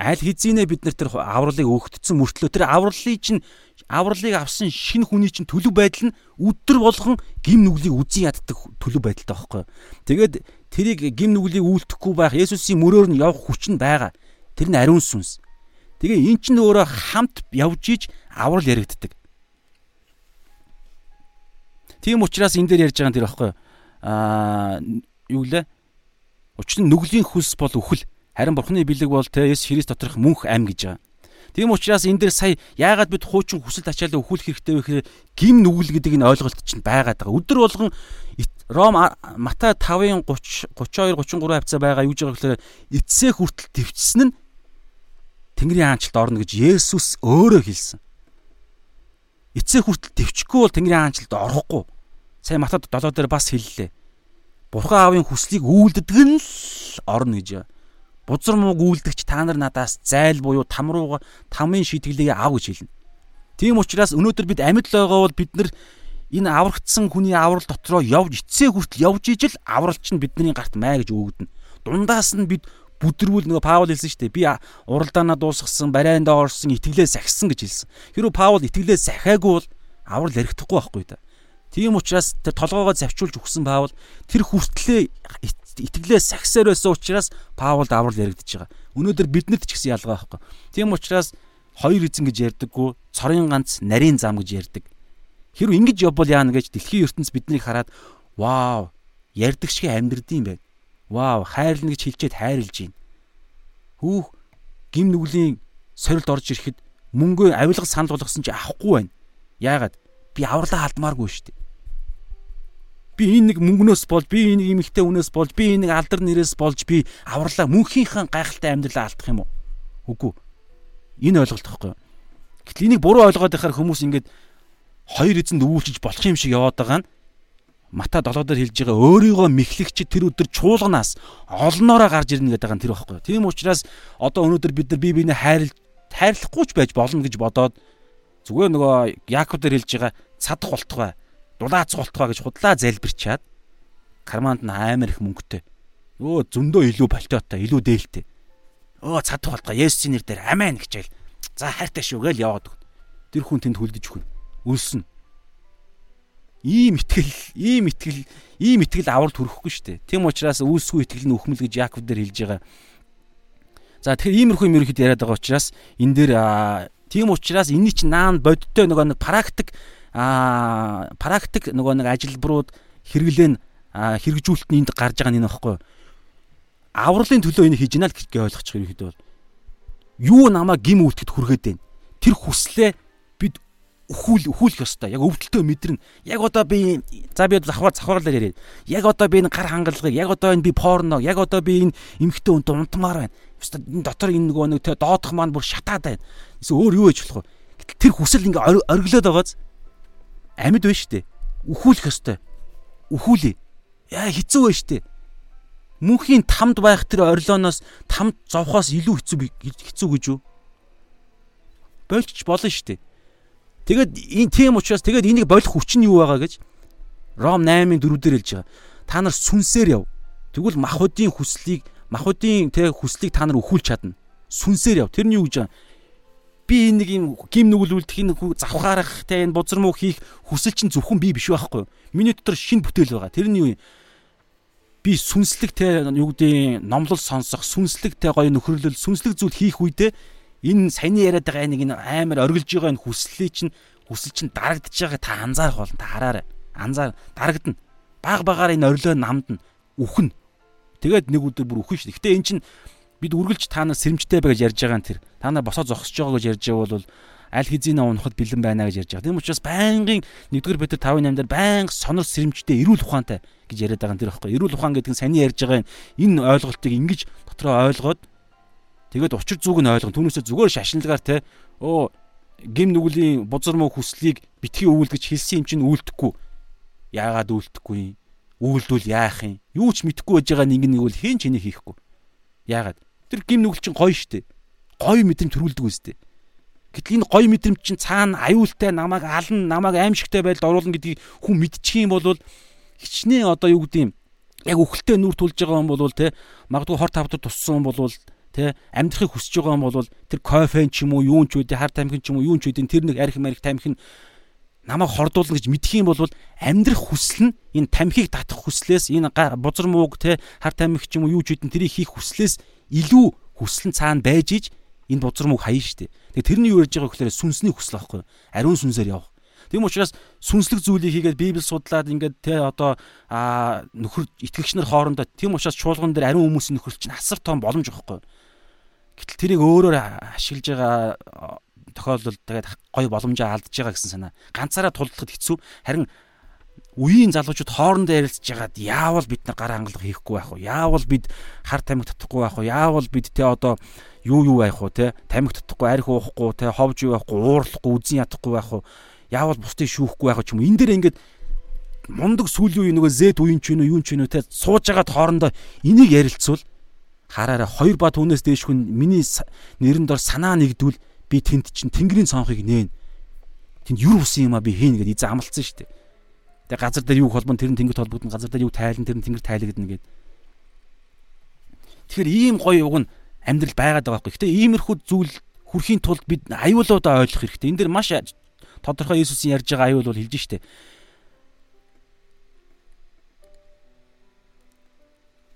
аль хэзээ бид нар тэр авралыг өгөгдсөн мөртлөө тэр авралыг чинь авралыг авсан шинэ хүний чинь төлөв байдал нь өдөр болгон гим нүглийг үзэн яддаг төлөв байдалтай байхгүй. Тэгээд тэрийг гим нүглийг үйлдэхгүй байх Есүсийн мөрөөр нь явах хүч нь байгаа. Тэр нь ариун сүнс. Тэгээ эн чинь өөрөө хамт явж иж аврал яригддаг. Тийм учраас энэ дээр ярьж байгаа юм тэр байхгүй. Аа юу лээ? Учир нь нүглийн хүс бол үхэл Харин Бурхны бэлэг бол тэ Есүс Христ доторх мөнх ам гэж байгаа. Тийм учраас энэ дээр сая яагаад бид хуучин хүсэл тачаалаа өхүүлэх хэрэгтэй вэ гэхээр гим нүгэл гэдэг энэ ойлголт чинь байгаад байгаа. Өдөр болгон Ром Матай 5-ын 30 32 33 хавцаа байгаа юу гэж байгаа гэхээр эцсээ хүртэл төвчсөн нь Тэнгэрийн хаанчлалд орно гэж Есүс өөрөө хэлсэн. Эцсээ хүртэл төвчгүй бол Тэнгэрийн хаанчлалд орохгүй. Сая Матай 7 дээр бас хэллээ. Бурхан аавын хүслийг үйлддэг нь л орно гэж байна бузар мууг үйлдэгч та нар надаас зайл буюу там рууга тамын шийтгэлийг ав гэж хэлнэ. Тийм учраас өнөөдөр бид амьд л байгаа бол бид нар энэ аврагдсан хүний аврал дотроо явж эцсээ хүртэл явж ижил авралч нь бидний гарт маа гэж өгдөнө. Дундаас нь бид бүдрүүл нөгөө Паул хэлсэн шүү дээ. Би уралдаанаа дуусгасан, барайндаа орсон, итгэлээ сахисан гэж хэлсэн. Хэрвээ Паул итгэлээ сахиагүй бол аврал ярихдаггүй байхгүй да. Тийм учраас тэр толгоогоо завчуулж өгсөн Паул тэр хүртлээ итгэлээ сахисаар байсан учраас Паулд аврал яригдчихэж байгаа. Өнөөдөр биднэрт ч гэсэн ялгаа байхгүй. Тийм учраас хоёр эзэн гэж ярьдаггүй, цорын ганц нарийн зам гэж ярьдаг. Хэрвээ ингэж явбал яана гэж дэлхийн ертөнц биднийг хараад вау, ярддаг шиг амьдрдсан байх. Вау, хайрлна гэж хэлчихэд хайрлж байна. Хүүх гим нүглийн сорилд орж ирэхэд мөнгөө авилга санал болгосон чи авахгүй байна. Яагаад? Би авралаа халдмааргүй шүү дээ би энэ нэг мөнгнөөс болж би энэ эмэгтэй үнээс болж би энэ нэг алдар нэрээс болж би авралаа мөнхийнхээ гайхалтай амьдралаа алдах юм уу? Үгүй. Энэ ойлголт тахгүй. Гэтэл энийг буруу ойлгоод байхаар хүмүүс ингээд хоёр эзэнд өвүүлчиж болох юм шиг яваад байгаа нь Мата 7 дээр хэлж байгаа өөрийгөө мэхлэгч тэр өдөр чуулганаас олноороо гарч ирнэ гэдэг нь тэр байхгүй. Тийм учраас одоо өнөөдөр бид нар бие биенээ хайрлж хайрлахгүй ч байж болно гэж бодоод зүгээр нөгөө Яаков дээр хэлж байгаа цадах болтугай, дулаац болтугай гэж худлаа залбирчаад карманд нь амар их мөнгөтэй. Өө зөндөө илүү болтоотой, илүү дээлтэй. Өө цадах болтугай Есүсийн нэрээр амен гэжэл. За хайртай шүү гээл яваад өгнө. Тэр хүн тэнд хүлдэж өгнө. Үлснэ ийм итгэл, ийм итгэл, ийм итгэл аварт хүрэхгүй шүү дээ. Тийм учраас үйлсгүй итгэл нь үхмэл гэж Яаков дээр хэлж байгаа. За тэгэхээр иймэрхүү юм ерөөхдөө яриад байгаа учраас энэ дээр тийм учраас энэний чинь наан бодиттой нөгөө нэг практик а практик нөгөө нэг ажилбарууд хэрэглэн хэрэгжүүлэлт нь энд гарч байгаа нь энэ багхгүй. Авралын төлөө энийг хийж гинэ л гэж ойлгочих ерөөхдөө бол юу намайг гим үлдэхэд хүргээд байна. Тэр хүслээ бид өхүүл өхүүлэх ёстой. Яг өвдөлтөө мэдрэн. Яг одоо би за би завхаар завхаарлаар яриад. Яг одоо би энэ гар хангалгыг, яг одоо энэ би порно, яг одоо би энэ эмхтэй үнт унтмаар байна. Ёстой энэ дотор энэ нөгөө нэг доодох маань бүр шатаад байна. Эсвэл өөр юу хийж болох вэ? Гэтэл тэр хүсэл ингээ оргилоод байгааз амьд байна штэ. Өхүүлэх ёстой. Өхүүлээ. Яа хэцүү байна штэ. Мөнхийн тамд байх тэр орилооноос тамд зовхоос илүү хэцүү хэцүү гэж юу? Болчих болно штэ Тэгээд энэ тийм учраас тэгээд энийг болох хүч нь юу байгаа гэж Ром 8-ын 4-дээр хэлж байгаа. Та нар сүнсээр яв. Тэгвэл махуудын хүслийг махуудын тэг хүслийг та нар өхүүлж чадна. Сүнсээр яв. Тэр нь юу гэж? Би энэ нэг юм гим нүгэл үлдэх энэ завхаарах те энэ бузар муу хийх хүсэл чинь зөвхөн би биш байхгүй? Миний дотор шин бүтээл байгаа. Тэр нь юу юм? би сүнслэг те юу гэдэг номлол сонсох сүнслэг те гоё нөхөрлөл сүнслэг зүйл хийх үедээ энэ саяны яриад байгаа нэг энэ амар оргилж байгаа энэ хүслээ чинь хүсэл чинь дарагдж байгаа та анзаарах болно та хараарай. Анзаар дарагдана. Баг багаар энэ орилоо намд нь үхэн. Тэгээд нэг өдөр бүр үхэн шүү. Гэтэ эн чинь бид үргэлж та нар сэрэмжтэй бай гэж ярьж байгаа нь тэр. Та нар босоо зогсож байгаа гэж ярьж байгаа бол аль хэзээ унахад бэлэн байна гэж ярьж байгаа. Тийм учраас байнгын 1-р Петр 5:8 дээр байнга сонор сэрэмжтэй эрүүл ухаантай гэж яриад байгаа нь тэр ихгүй. Эрүүл ухаан гэдэг нь саний ярьж байгаа энэ ойлголтыг ингэж дотроо ойлгоод Тэгээд учир зүг нь ойлгон түүнээсээ зүгээр шашинлагаар те оо гим нүглийн бузар муу хүслийг битгий өвөлгөж хэлсэн юм чинь үйлдэхгүй. Яагаад үйлдэхгүй юм? Үйлдвэл яах юм? Юу ч мэдэхгүй байж байгаа нэг нэг бол хэн ч энийг хийхгүй. Яагаад? Тэр гим нүгэл чинь гоё штэ. Гоё мэдрэмж төрүүлдэг үстэй. Гэтэл энэ гоё мэдрэмж чинь цаана аюултай намайг ална, намайг аимшигтай байдалд оруулна гэдгийг хүн мэдчих юм бол хичнээн одоо юу гэдэг юм яг өхөлтэй нүр тулж байгаа юм бол те магадгүй хор тавдар туссан бол тэ амьдрахыг хүсэж байгаа юм бол тэр кофе ч юм уу юун ч үдэ хар тамхин ч юм уу юун ч үдэ тэр нэг арх марх тамхин намайг хордуулна гэж мэдх юм бол амьдрах хүсэл нь энэ тамхиг татах хүслээс энэ бузар мууг тэ хар тамхи ч юм уу юу ч үдэ тэрийг хийх хүслээс илүү хүслэн цаана байж иж энэ бузар мөг хаяа штэ. Тэг тэрний юу ярьж байгаа гэхээр сүнсний хүсэл аахгүй. Ариун сүнсээр явах. Тийм учраас сүнслэг зүйлийг хийгээд Библийг судлаад ингээд тэ одоо аа нөхөр итгэгч нар хоорондоо тийм учраас чуулган дээр ариун хүмүүсийн нөхөрлөл чинь асар том боломж واخхой. Гэтэл тэрийг өөрөөр ашиглаж байгаа тохиолдолд тэгээд гой боломжоо алдж байгаа гэсэн санаа. Ганцаараа тулдахд хэцүү. Харин үеийн залуучууд хоорондоо ярилцж байгаад яавал бид нар гар хангалга хийхгүй байх вэ? Яавал бид хар тамхи татахгүй байх вэ? Яавал бид те одоо юу юу байх вэ? Те тамхи татахгүй, арх уухгүй, те ховж юу байхгүй, уурлахгүй, үзэн ядахгүй байх вэ? Яавал бусдыг шүүхгүй байх вэ ч юм? Энд дээр ингээд мундаг сүүлийн үе нөгөө зэд үеийн ч юм уу, юун ч юм уу те сууж байгаад хоорондоо энийг ярилцвал хараараа хоёр ба түүнээс дээш хүн миний нэрэн дор санаа нэгдвэл би тэнд чинь тэнгэрийн цонхыг нээн. Тэнд юр усан юм а би хийн гэдээ эзэн амлцсан шүү дээ. Тэгээ газар дээр юу холбон тэр нь тэнгэрт холбогдно газар дээр юу тайлан тэр нь тэнгэр тайлагдана гэд. Тэгэхээр ийм гоё уг нь амьдрал байгаад байгаа байхгүй. Гэтэ иймэрхүү зүйл хүрхийн тулд бид аюулуудаа ойлгох хэрэгтэй. Энд дэр маш тодорхой Иесусийн ярьж байгаа аюул бол хэлж штэ.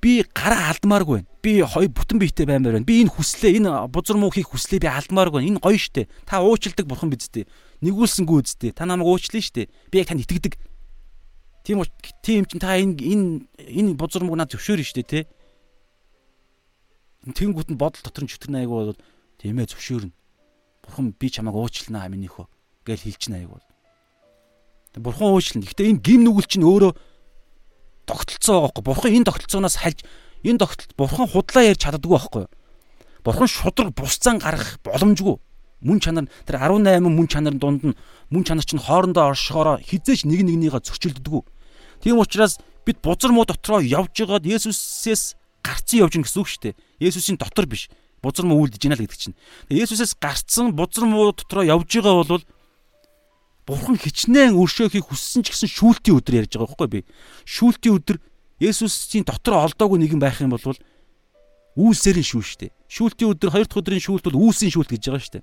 би гараа алдмааргүй байна. Би хоёр бүтэн биетэй баймаар байна. Би энэ хүслээ, энэ бузар муу хийх хүслээ би алдмааргүй байна. Энэ гоё штэ. Та уучилдаг бурхан бидтэй. Нэгүүлсэнгүү үсттэй. Та намайг уучлаа штэ. Би яг танд итгэдэг. Тийм тийм чинь та энэ энэ энэ бузар мууг над зөвшөөрнө штэ те. Тэнгүүт нь бодол дотор нь чөтгөрнө айгу бол тийм ээ зөвшөөрнө. Бурхан би чамайг уучлаа минийхөө гэж хэлчихнэ айгу бол. Бурхан уучлна. Гэхдээ энэ гим нүгэл чинь өөрөө тогтолцоо байгаа байхгүй. Бурхан энэ тогтолцооноос хальж энэ тогтолт бурхан худлаа ярьж чаддаггүй байхгүй. Бурхан шудраг бусцаан гаргах боломжгүй. Мөн чанар тэр 18 мөн чанарын дунд нь мөн чанар чинь хоорондоо оршихороо хизээч нэг нэгнийгээ зөрчилддөггүй. Тийм учраас бид бузар муу дотроо явж байгаад Есүсээс гарцсан явж гин гэсэн үг шүү дээ. Есүсийн дотор биш. Бузар муу үлдэж байна л гэдэг чинь. Есүсээс гарцсан бузар муу дотроо явж байгаа бол Бурхан хичнээн өршөөхийг хүссэн ч гэсэн шүүлтийн өдөр ярьж байгаа байхгүй би. Шүүлтийн өдөр Есүсийн дотор олдоогүй нэгэн байх юм бол үйлсээр нь шүүл штэ. Шүүлтийн өдөр хоёр дахь өдрийн шүүлт бол үйлсийн шүүлт гэж байгаа штэ.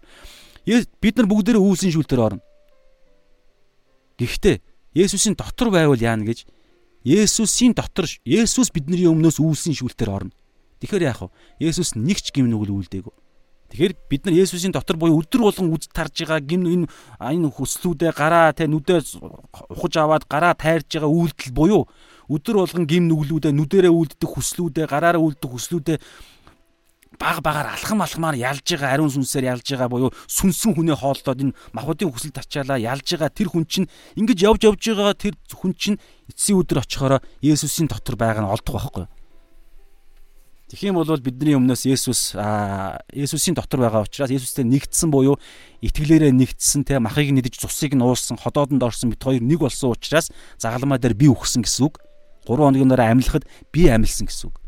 Бид нар бүгдээрээ үйлсийн шүүлтээр орно. Гэхдээ Есүсийн дотор байвал яана гэж Есүсийн дотор Есүс бидний өмнөөс үйлсийн шүүлтээр орно. Тэгэхээр яах вэ? Есүс нэг ч гим нүгэл үлдээгүй. Тэгэхээр бид нар Есүсийн дотор буюу өдөр болгон үз тарж байгаа гим энэ энэ хүслүүдээ гараа тэ нүдээ ухаж аваад гараа тайрж байгаа үйлдэл буюу өдөр болгон гим нүглүүдээ нүдэрээ үлддэг хүслүүдээ гараараа үлддэг хүслүүдээ баг багаар алхам алхмаар ялж байгаа ариун сүнсээр ялж байгаа буюу сүнсэн хүнээ хооллоод энэ махбодын хүсэл тачаалаа ялж байгаа тэр хүн чинь ингэж явж явж байгаа тэр хүн чинь эцсийн өдөр очихороо Есүсийн дотор байгаа нь олдох байхгүй. Юм бол бидний өмнөөс Есүс Есүсийн дотор байгаа учраас Есүстэй нэгдсэн буюу итгэлээрээ нэгдсэн те махыг нэдэж цусыг нь уусан ходоодонд орсон бит хоёр нэг болсон учраас загалмаа дээр би үхсэн гэсэн үг. 3 хоногийн дараа амьлахад би амьлсан гэсэн үг.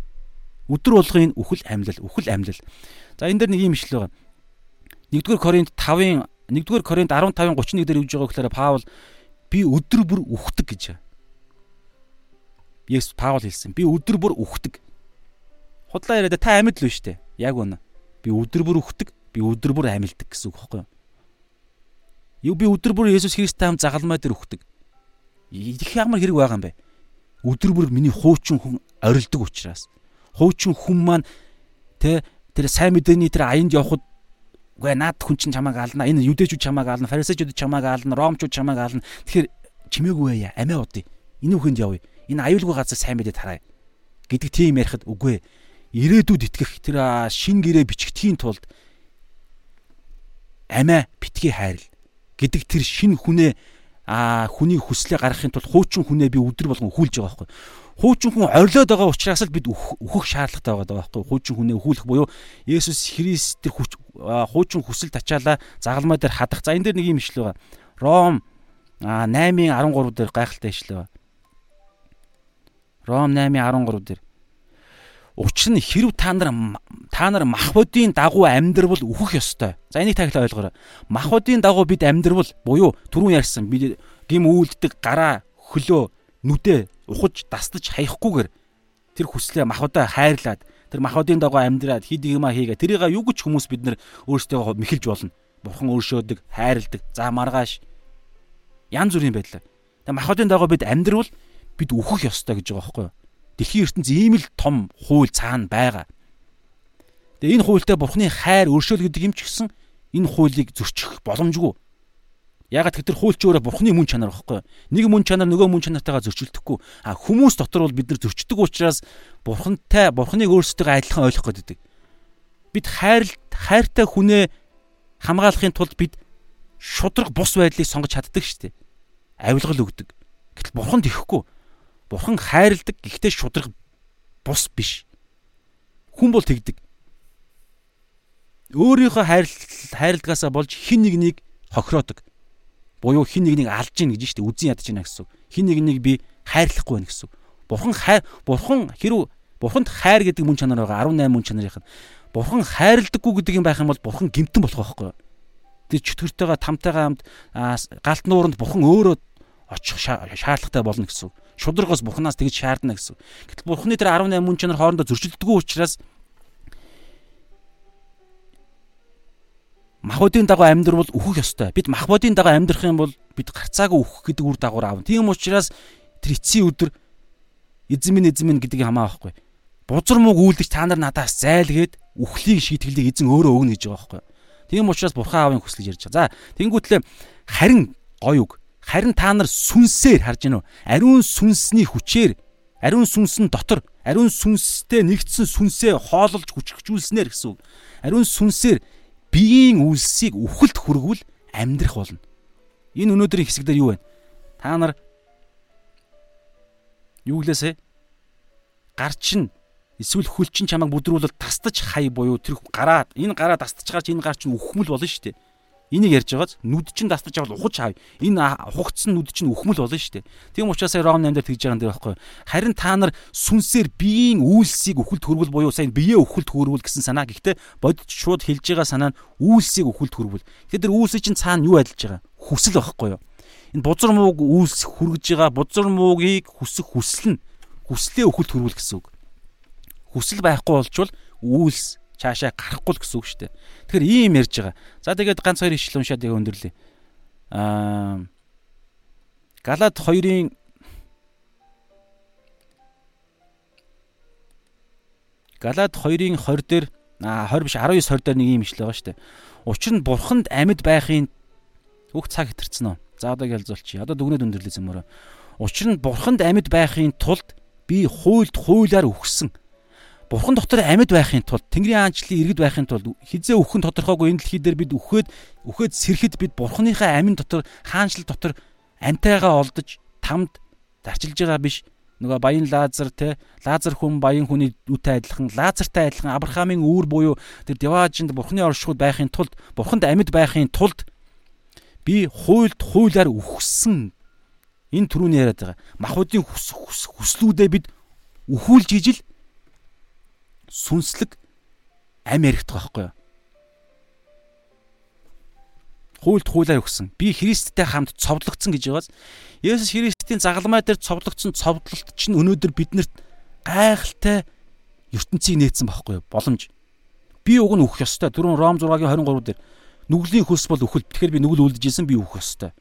Өдөр болгын үхэл амьлал, үхэл амьлал. За энэ дээр нэг юм ишлэл байгаа. 1-р Коринт 5-ын 1-р Коринт 15-ын 31 дээр үгж байгаа гэхээр Паул би өдөр бүр үхдэг гэж. Есүс Паул хэлсэн. Би өдөр бүр үхдэг. Худлаа яриад та амьд л биш үү? Яг үнэ. Би өдөр бүр үхдэг, би өдөр бүр амьддаг гэсэн үг байхгүй юу? Би өдөр бүр Есүс Христтэй хамт загалмай дээр үхдэг. Их ямар хэрэг байгаа юм бэ? Өдөр бүр миний хуучин хүн орилдог учраас хуучин хүн маань тэ тэр сайн мэдээний тэр аянд явхад үгүй наад хүн чинь чамааг аална энэ юдэчүүд чамааг аална фарисеучуд чамааг аална ромчууд чамааг аална. Тэгэхээр чимээгүй яа амиа удаа энэ үхэнд явъя. Энэ аюулгүй газар сайн мэдээ тараа гэдэг тийм ярихад үгүй ирээдүйд итгэх тэр шин гэрээ бичгтхийн тулд амиа битгий хайрл. Гэдэг тэр шин хүнээ а хүний хүслээ гаргахын тулд хуучин хүнээ би өдөр болгон хүлж байгаа байхгүй хуучин хүн орилоод байгаа учраас л бид өөхөх шаардлагатай байгаа байхгүй хуучин хүнээ өхүүлэх буюу Есүс Христ тэр хүч хуучин хүсэл тачаалаа загалмай дээр хадах. За энэ дээр нэг юм ишлэл байгаа. Ром 8-ын 13 дээр гайхалтай ишлэл байгаа. Ром 8-ын 13 дээр Учир нь хэрв та нар та нар махбодын дагуу амьдрал өөхөх ёстой. За энийг таглаа ойлгоорой. Махбодын дагуу бид амьдрал буюу түрүүн ярьсан бид гим үйлддэг гараа хөлөө нүдэ ухаж дастаж хаягахгүйгээр тэр хүслээ махбодоо хайрлаад тэр махбодын дагуу амьдраад хид юма хийгээ тэрийг юу гэж хүмүүс бид нар өөрсдөө мэхэлж болно. Бурхан өөршөөдөг, хайрладаг. За маргааш янз бүрийн байдлаар. Тэгээ махбодын дагуу бид амьдрал бид өөхөх ёстой гэж байгаа байхгүй юу? Дэлхийн ертөнц ийм л том хууль цаана байгаа. Тэгээ энэ хуультай бурхны хайр өршөөл гэдэг юм ч гэсэн энэ хуулийг зөрчих боломжгүй. Ягаад гэвэл хууль ч өөрөө бурхны мөн чанар байхгүй. Нэг мөн чанар нөгөө мөн чанартайгаа зөрчилдөхгүй. А хүмүүс дотор бол бид нар зөрчдөг учраас бурхантай бурхныг өөрсдөө адилхан ойлгох гэдэг. Бид хайр хайртай хүнээ хамгаалахын тулд бид шудраг бус байдлыг сонгож чаддаг шүү дээ. Авилгал өгдөг. Гэтэл бурханд ихгүй. Бурхан хайрладаг гэхдээ шудраг бус биш. Хүн бол тэгдэг. Өөрийнхөө хайр хайрладгаасаа болж хин нэгнийг хохироодог буюу хин нэгнийг алж гин гэж штэ үзэн ядж гин гэсэн. Хин нэгнийг би хайрлахгүй байна гэсэн. Бурхан хайр бурхан хэрв бурханд хайр гэдэг мөн чанар байгаа 18 мөн чанарын. Бурхан хайрладаггүй гэдэг юм байх юм бол бурхан гимтэн болох байхгүй? Тэр чөтгөртэйгээ тамтайгаа хамт галт нууранд бурхан өөрөө очих шаардлагатай болно гэсэн. Шудрагаас бурханаас тэгж шаардна гэсэн. Гэтэл бурханы тэр 18 мөн чанар хоорондоо зөрчилдөггүй учраас махбодын дагуу амьдрал өөхөх ёстой. Бид махбодын дагуу амьдрах юм бол бид гарцаагүй өөхөх гэдэг үр дагавар аав. Тийм учраас тэр эцсийн өдөр эзэн минь гэдгийг хамаа байхгүй. Бузар мууг үйлдэж та нар надаас зайлгээд үхлийг шийтгэлийг эзэн өөрөө өгнө гэж байгаа байхгүй. Тийм учраас бурхан аавын хүслийг ярьж байгаа. За тэнгуүтлээ харин гой үг. Харин та нар сүнсээр харж гинөө. Ариун сүнсний хүчээр ариун сүнсэн дотор ариун сүнстэй нэгдсэн сүнсээ хоололж хүчрхжүүлснээр гэсэн үг. Ариун сүнсээр биеийн үлсийг үхэлд хүргвэл амьдрах болно. Энэ өнөөдрийн хэсэг дээр юу вэ? Та нар юу гэлээсэ гар чин эсвэл хөл чин чамайг бүдрүүлэл тастаж хай буюу тэр гараа энэ гараа тастаж гарч энэ гар чин үхмэл болно шүү дээ. Энийг ярьж байгааз нүд чинь дастаж авал ухаж хав. Энэ ухагдсан нүд чинь үхмэл болно шүү дээ. Тийм учраас Ром 8 дээр тэгж байгаа юм дээр байхгүй. Харин та нар сүнсээр биеийн үйлсийг үхэлд хөрвөл буюу сайн бие үхэлд хөрвөл гэсэн санаа. Гэхдээ бодит шууд хэлж байгаа санаа нь үйлсийг үхэлд хөрвөл. Тэгэхээр тэр үйлсийг чинь цаана юу адилж байгаа? Хүсэл байхгүй юу? Энэ бузар мууг үйлс хүргэж байгаа бузар муугийг хүсэх хүсэл нь хүслээ үхэлд хөрвөл гэсэн үг. Хүсэл байхгүй болчвол үйлс цаашаа гарахгүй л гэсэн үг шүү дээ. Тэгэхээр ийм ярьж байгаа. За тэгээд ганц хоёр ишлэл уншаад яг өндөрлөө. Аа Галаад 2-ын Галаад 2-ын 20 дээр аа 20 биш 19 20 дээр нэг юм ишлэл байгаа шүү дээ. Учир нь бурханд амьд байхын бүх цаг хэтэрсэн үү? За одоо ялзуулчих. Одоо дүгнээд өндөрлөө зэмөрөө. Учир нь бурханд амьд байхын тулд би хуйлд хуйлаар өгсөн Бурхан дотор амьд байхын тулд Тэнгэрийн аанчлалын иргэд байхын тулд хизээ өхөн тодорхойгүй энэ дэлхий дээр бид үхээд үхээд сэрхэд бид Бурханыхаа амин дотор хаанчлал дотор амтайгаа олдож тамд зарчилж байгаа биш. Нөгөө баян Лазар те Лазар хүн баян хүний үтэй адилхан Лазартай адилхан Авраамийн үүр буюу тэр Деважинд Бурханы оршихуйд байхын тулд Бурханд амьд байхын тулд би хуйлд хуйлаар үхсэн. Энэ түрүүний яриад байгаа. Махуудын хүслүүдээ бид үхүүлж ижил сүнслэг ам яригдах байхгүй юу? Хуульд хуулаар өгсөн. Би Христтэй хамт цовдлогдсон гэж байгаас Есүс Христийн загалмай дээр цовдлогдсон цовдлолт чинь өнөөдөр биднэрт гайхалтай ертөнцийг нээсэн байхгүй юу? Боломж. Би уг нь үхэх ёстой. Түрүүн Ром 6-гийн 23 дээр нүглийн хөлс бол үхэл. Тэгэхээр би нүгэл үлдэж исэн би үхэх ёстой.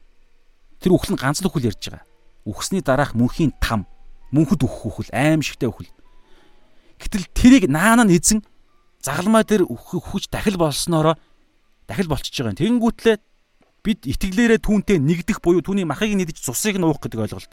Тэр үхэл нь ганц л үхэл ярьж байгаа. Үхсний дараах мөнхийн там. Мөнхөд үхэх үхэл, аимшигтай үхэл. Гэтэл тэрийг наана нь эзэн загалмай дээр хүч дахил болсноороо дахил болчихж байгаа юм. Тэнгүүтлээ бид итгэлээрээ түүнтэй нэгдэх буюу түүний махыг нэгдэж цусыг нь уух гэдэг ойлголт.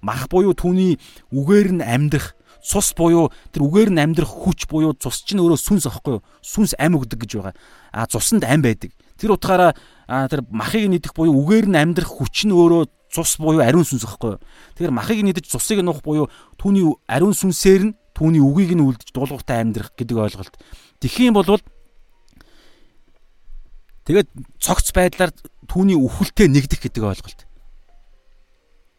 Мах буюу түүний үгээр нь амьдрах, цус буюу тэр үгээр нь амьдрах хүч буюу цус чинь өөрөө сүнс аахгүй юу? Сүнс ам өгдөг гэж байгаа. А цуснд ам байдаг. Тэр утгаараа тэр махыг нэгдэх буюу үгээр нь амьдрах хүч нь өөрөө цус буюу ариун сүнс аахгүй юу? Тэгэхээр махыг нэгдэж цусыг нь уух буюу түүний ариун сүнсээр нь түүний үгийг нь үлдэж дуулууртай амьдрах гэдэг ойлголт. Тэгхийн болвол тэгээд цогц байдлаар түүний үхэлтэд нэгдэх гэдэг ойлголт.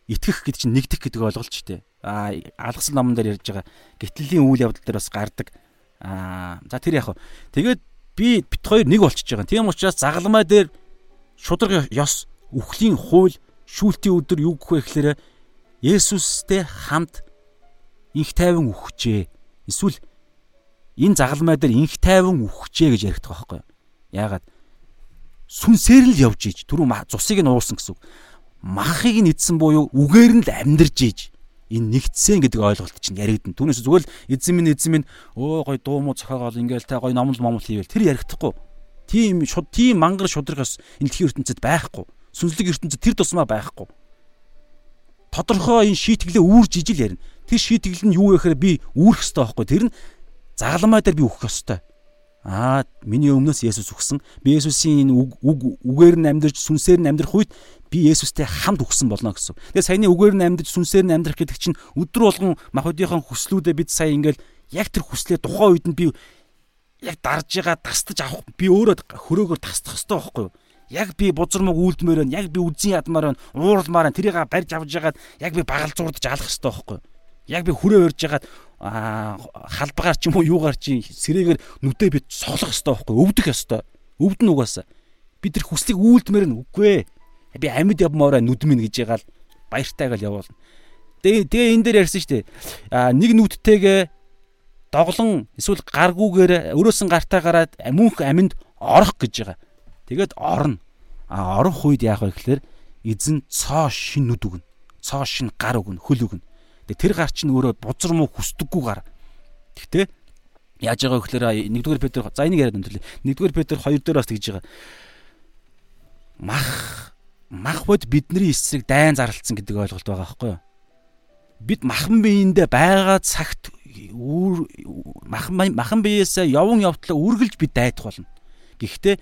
Итгэх гэдэг чинь нэгдэх гэдэг ойлголт ч тийм. Аа алгасан номон дээр ярьж байгаа гитлэлийн үйл явдал дээр бас гардаг. Аа за тэр яг. Тэгээд би бит хоёр нэг болчихж байгаа. Тийм учраас загалмай дээр шудраг ёс үхлийн хууль шүүлтийн өдөр юу гэх вэ гэхээр Есүстэй хамт инх тайван үхжээ. Эсвэл энэ загалмай дээр инх тайван үхжээ гэж яригдах байхгүй юу? Яагаад? Сүнсээр л явж ийж түрүү цусыг нь уурсан гэсэн үг. Махыг нь идсэн буюу үгээр нь л амьдарж ийж энэ нэгдсэн гэдэг ойлголт чинь яригдана. Түүнээс зүгээр л эзэн минь эзэн минь өө гой дуу муу цохоогоол ингээл та гой номл момл хийвэл тэр ярихдахгүй. Тийм шууд тийм мангар шудрагас энэ дэлхийн ертөнцид байхгүй. Сүнслэг ертөнцид тэр тусмаа байхгүй. Тодорхой энэ шийтгэлээ үүрж ижил ярина. Тэр шийтгэл нь юу вэ гэхээр би үүрэх ёстой байхгүй. Тэр нь загалмай дээр би үхэх ёстой. Аа, миний өмнөөс Есүс үхсэн. Би Есүсийн энэ үг үгээр нь амьдарч сүнсээр нь амьдрах үед би Есүстэй хамт үхсэн болно гэсэн. Тэгээ саяны үгээр нь амьдарч сүнсээр нь амьдрах гэдэг чинь өдөр болгон махбодийнхаа хүслүүдээ бид сая ингээл яг тэр хүслээ тухайн үед нь би яг дарж байгаа тастаж авах би өөрөө хөрөөгөр тасдах ёстой байхгүй юу? яг би бузар мөг үлдмээр байна. Яг би үзэн ядмаар байна. Ууралмаар байна. Тэрийг барьж авж ягаад яг би багалзуурдаж алах ёстой байхгүй юу? Яг би хүрээ өрж ягаад халбгаар ч юм уу юугаар чи сэрээгээр нүдээ бит соглох ёстой байхгүй өвдөх ёстой өвдөн угаасаа бид тэр хүслийг үйлдмээр нь үгүй. Би амьд явмаараа нүд минь гэж ягаал баяртайгаар явуулна. Тэгээ тэгээ энэ дээр ярьсан шүү дээ. А нэг нүдтэйгээ доглон эсвэл гаргуугаар өрөөсөн гартаа гараад мөнх аминд орох гэж байгаа. Тэгээд орно. А орох үед яах вэ гэхээр эзэн цоо шин нүд өгнө. Цоо шин гар өгнө хөл өгнө Тэр гар чинь өөрөө бузар муу хүсдэггүй гар. Гэхдээ яаж байгаа вэ гэхээр нэгдүгээр Петр за энийг яриад өндөрлөө. Нэгдүгээр Петр 2 дээр бас тэгж байгаа. Мах мах бод бидний эсрэг дайн зарлцсан гэдэг ойлголт байгаа байхгүй юу? Бид махан биеиндээ байгаа цагт махан махан биеэсээ явн явтлаа үргэлж бид дайдах болно. Гэхдээ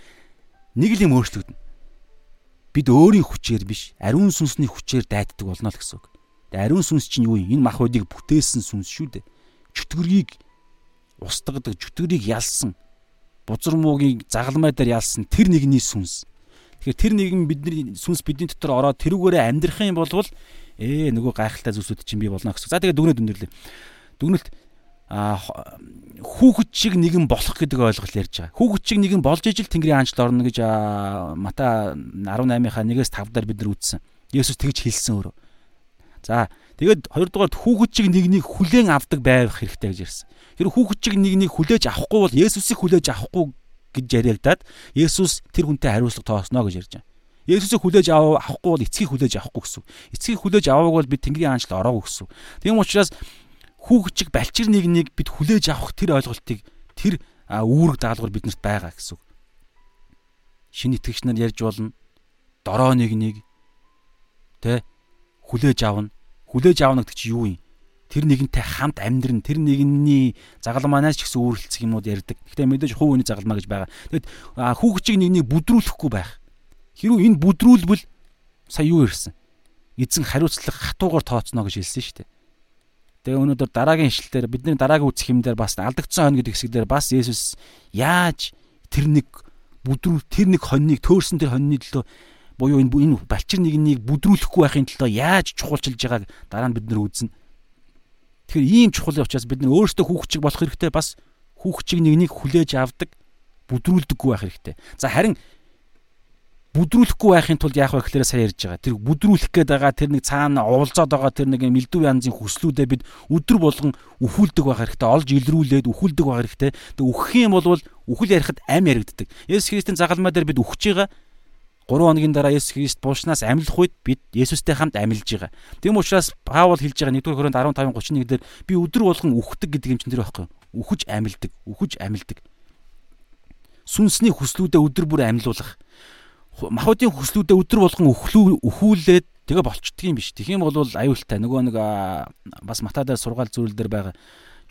нэг л юм өөрчлөгдөнө. Бид өөрийн хүчээр биш, ариун сүнсний хүчээр дайддаг болно л гэсэн үг. Ариун сүнс чинь юу юм? Энэ махбодыг бүтээсэн сүнс шүү дээ. Чөтгөрийг устгадаг, чөтгөрийг ялсан, бузар муугийн загалмай дээр ялсан тэр нэгний сүнс. Тэгэхээр тэр нэгэн бидний сүнс бидний дотор ороод тэрүүгээрээ амьдрах юм бол ээ нөгөө гайхалтай зүйлсүүд чинь бий болно гэсэн. За тэгээд дүгнэлт өндөрлөө. Дүгнэлт а хүүхэд шиг нэгэн болох гэдэг ойлголт ярьж байгаа. Хүүхэд шиг нэгэн болж ижил Тэнгэрийн хаанчлал орно гэж Мата 18-ийнхаа 1-ээс 5 дээр бид нар үзсэн. Есүс тэгж хэлсэн өөрөө. За тэгээд хоёрдугаар хүүхэд шиг нэгнийг хүлээн авдаг байх хэрэгтэй гэж ярьсан. Тэр хүүхэд шиг нэгнийг хүлээж авахгүй бол Есүсийг хүлээж авахгүй гэж яриагдаад Есүс тэр хүнтэй хариуцлага тоосноо гэж ярьж байгаа. Есүсийг хүлээж авахгүй бол эцгийг хүлээж авахгүй гэсэн. Эцгийг хүлээж аваагүй бол бид Тэнгэрийн хаанчлал ороогүй гэсэн. Тийм учраас хүүхчиг балчир нэг нэг бид хүлээж авах тэр ойлголтыг тэр үүрэг даалгавар биднэрт байгаа гэсэн. Шинэ итгэгч нар ярьж болно. Дороо нэг нэг тэ хүлээж авна. Хүлээж авна гэдэг чи юу юм? Тэр нэгэнтэй хамт амьдрын тэр нэгний загалмаанаас ч гэсэн өөрлөлцөх юмуд ярьдаг. Гэхдээ мэдээж хувь хүний загалмаа гэж байгаа. Тэгэд хүүхчиг нэг нэг бүдрүүлэхгүй байх. Хэрвээ энэ бүдрүүлбэл сая юу ирсэн? Эзэн хариуцлага хатуугаар тооцно гэж хэлсэн шүү дээ. Тэгээ өнөөдөр дараагийн ишлэлээр бидний дараагийн үсэх юм дээр бас алдагдсан хонь гэдэг хэсгээр бас Есүс яаж тэр нэг бүдрүү тэр нэг хоньныг төөрсөн тэр хоньны төлөө буюу энэ энэ балчир нэгнийг бүдрүүлэхгүй байхын төлөө яаж чухалчилж байгааг дараа нь бид нар үзнэ. Тэгэхээр ийм чухал учраас бид нар өөрсдөө хүүхчиг болох хэрэгтэй бас хүүхчиг нэгнийг хүлээж авдаг бүдрүүлдэггүй байх хэрэгтэй. За харин бүдрүүлэхгүй байхын тулд яах вэ гэхээр сая ярьж байгаа. Тэр бүдрүүлэх гээд байгаа тэр нэг цаана уулзаад байгаа тэр нэг мэлдүү янзын хүслүүдээ бид өдөр болгон үхүүлдэг байх хэрэгтэй. Олж илрүүлээд үхүүлдэг байх хэрэгтэй. Тэг үхэх юм бол үхэл ярихад ам яригддаг. Есүс Христийн загалмай дээр бид үхэж байгаа. 3 хоногийн дараа Есүс Христ буушнаас амилах үед бид Есүстэй хамт амилж байгаа. Тийм учраас Паул хэлж байгаа 1-р Коринт 15:31 дээр би өдөр болгон үхдэг гэдэг юм чинь тэр байхгүй. Үхэж амилдаг, үхэж амилдаг. Сүнсний хүслүүдээ өдөр бүр амилуулах махуудын хөслүүдээ өдөр болгон өхүүлээд тэгээ болчдөг юм биш. Тэгэх юм бол аюултай. Нөгөө нэг бас матадаар сургаал зүйл дээр байгаа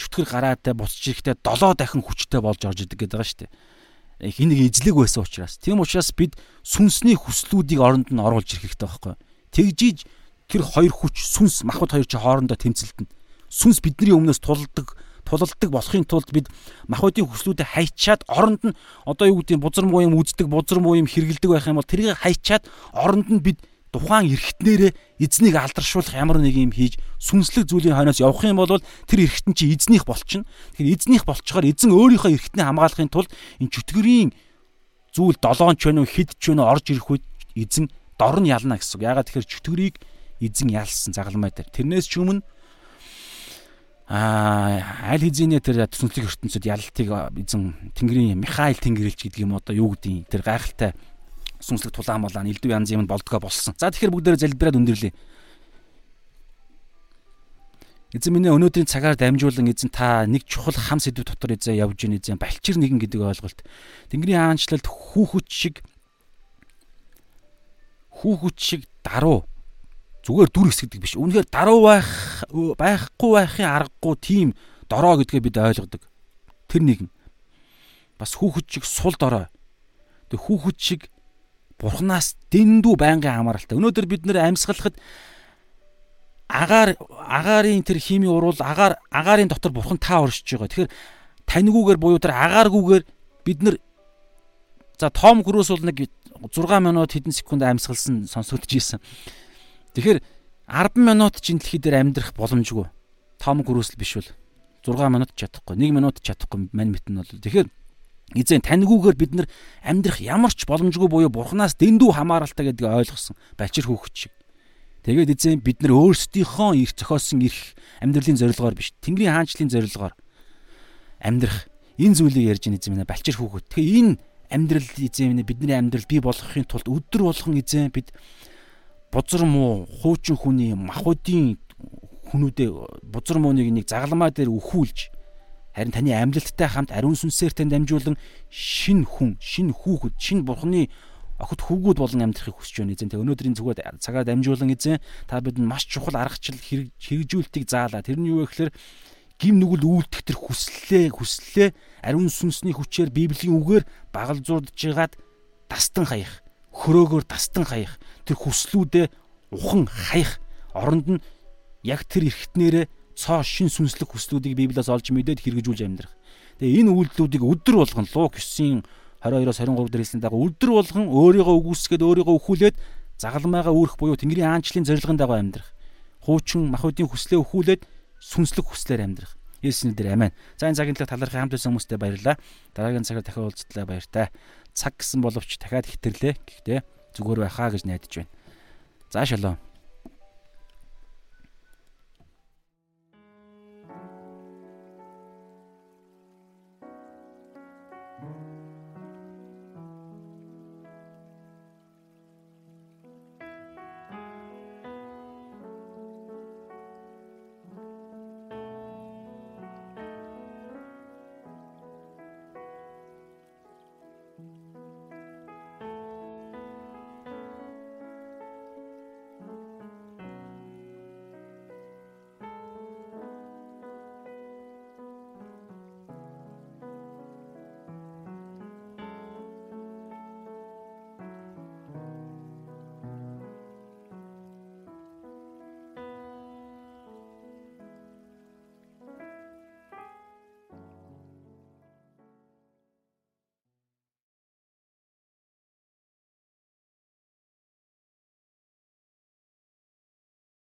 чөтгөр гараатай буцаж ирэхдээ 7 дахин хүчтэй болж орж идэг гэдэг байгаа шүү дээ. Их энийг эзлэг байсан учраас. Тийм учраас бид сүнсний хүслүүдийг оронд нь оруулж ирэх хэрэгтэй байхгүй. Тэгжиж тэр хоёр хүч сүнс махбод хоёр чи хоорондоо тэмцэлтэн. Сүнс бидний өмнөөс тулдаг тулалдаг болохын тулд бид махбодын хүслүүдэд хайчаад оронд нь одоо юу гэдэг бузар муу юм үздэг бузар муу юм хэргэлдэг байх юм бол тэрийг хайчаад оронд нь бид тухайн эргэтнэрээ эзнийг алдаршуулах ямар нэг юм хийж сүнслэг зүйлийн хойноос явах юм бол тэр эргэтэн чи эзнийх болчихно. Тэгэхээр эзнийх болчоор эзэн өөрийнхөө эргэтнээ хамгаалахын тулд энэ чөтгөрийн зүйл долоон ч вэ хэд ч вэ орж ирэх үед эзэн дор нь ялна гэсэн үг. Ягаад тэгэхээр чөтгөрийг эзэн ялсан загалмай дээр. Тэрнээс ч өмнө аа аль хэзээний тэр төсөнцлөг ертөнцид ялалтыг эзэн Тэнгэрийн Михаил Тэнгэрлэгч гэдэг юм одоо юу гэдэг тэр гайхалтай сүнслэг тулаан болоо элдв янз юм болдгоо болсон. За тэгэхээр бүгдээрээ залбираад өндөрлөө. Эзэн минь өнөөдрийн цагаар дамжуулан эзэн та нэг чухал хам сэдв дотор эзэн явж ийн эзэн балчир нэгэн гэдэг ойлголт. Тэнгэрийн хаанчлалд хүүхэд шиг хүүхэд шиг даруу зүгээр дүр хэсгдэг биш. Үнэхээр даруу байх байхгүй байхын аргагүй тийм дорой гэдгээ бид ойлгодог. Тэр нэгэн. Бас хүүхэд шиг сул дорой. Тэг хүүхэд шиг бурхнаас дэндүү байнгын хамааралтай. Өнөөдөр бид нэр амьсгалахад агаар агаарын тэр хими уруул агаар агаарын дотор бурхан та оршиж байгаа. Тэгэхээр таньгүйгээр буюу тэр агааргүйгээр бид нар за том хөрөөс бол нэг 6 минут хэдэн секунд амьсгалсан сонсогдож ийсэн. Тэгэхээр 10 минут чинь дэлхий дээр амьдрах боломжгүй. Том гөрөөсөл биш бол 6 минут чадахгүй, 1 минут чадахгүй мань мэтэн бол. Тэгэхээр эзэн таньгүйгээр бид нар амьдрах ямар ч боломжгүй буюу бурхнаас дэндүү хамааралтай гэдгийг ойлгосон. Балчир хүүхэд шиг. Тэгээд эзэн бид нар өөрсдийнхөө эрх зохиосон эрх амьдралын зорилгоор биш, Тэнгэрийн хаанчлалын зорилгоор амьдрах энэ зүйлийг ярьж байгаа эзэн минь балчир хүүхэд. Тэгэхээр энэ амьдрал эзэн минь бидний амьдрал бий болгохын тулд өдөр болгон эзэн бид бузар муу хуучин хүний махуудын хүнүүдээ бузар мууныг нэг загалмаа дээр өхүүлж харин таны амьдлалттай хамт ариун сүнсээр тань дамжуулан шин хүн, шин хүүхэд, шин бурхны охид хүүгүүд болон амьдрахыг хүсэж байна эзэн. Тэг өнөөдрийн зүгээр цагаар дамжуулан эзэн та бидэнд маш чухал аргачлал хэрэгжүүлэлтийг заалаа. Тэр нь юу вэ гэхээр гим нүгэл үйлдэх тэр хүслээ, хүслээ ариун сүнсний хүчээр Библийн үгээр багалзуудж байгаад дастан хаях, хөрөөгөөр дастан хаях тэр хүслүүдээ ухан хаях оронд нь яг тэр эрхтнэрээ цоо шин сүнслэг хүслүүдийг Библиас олж мэдээд хэрэгжүүлж амьдрах. Тэгээ энэ үйлдэлүүдийг өдөр болгон Лук 9-ийн 22-оос 23 дээр хэлсэн дагуу өдөр болгон өөрийгөө үгүйсгээд өөрийгөө өхүүлээд загалмайгаа үүрэх буюу Тэнгэрийн аанчлалын зорилгын дагуу амьдрах. Хуучин махуудын хүслээ өхүүлээд сүнслэг хүслээр амьдрах. Есүсний дээр амин. За энэ цагийн талаар талархын хамт байсан хүмүүстээ баярлалаа. Дараагийн цагаар дахин уулзтлаа баяртай. Цаг гисэн боловч дахиад хитэрлээ. Гэхдээ зүгээр байхаа гэж найдаж байна. За шалом.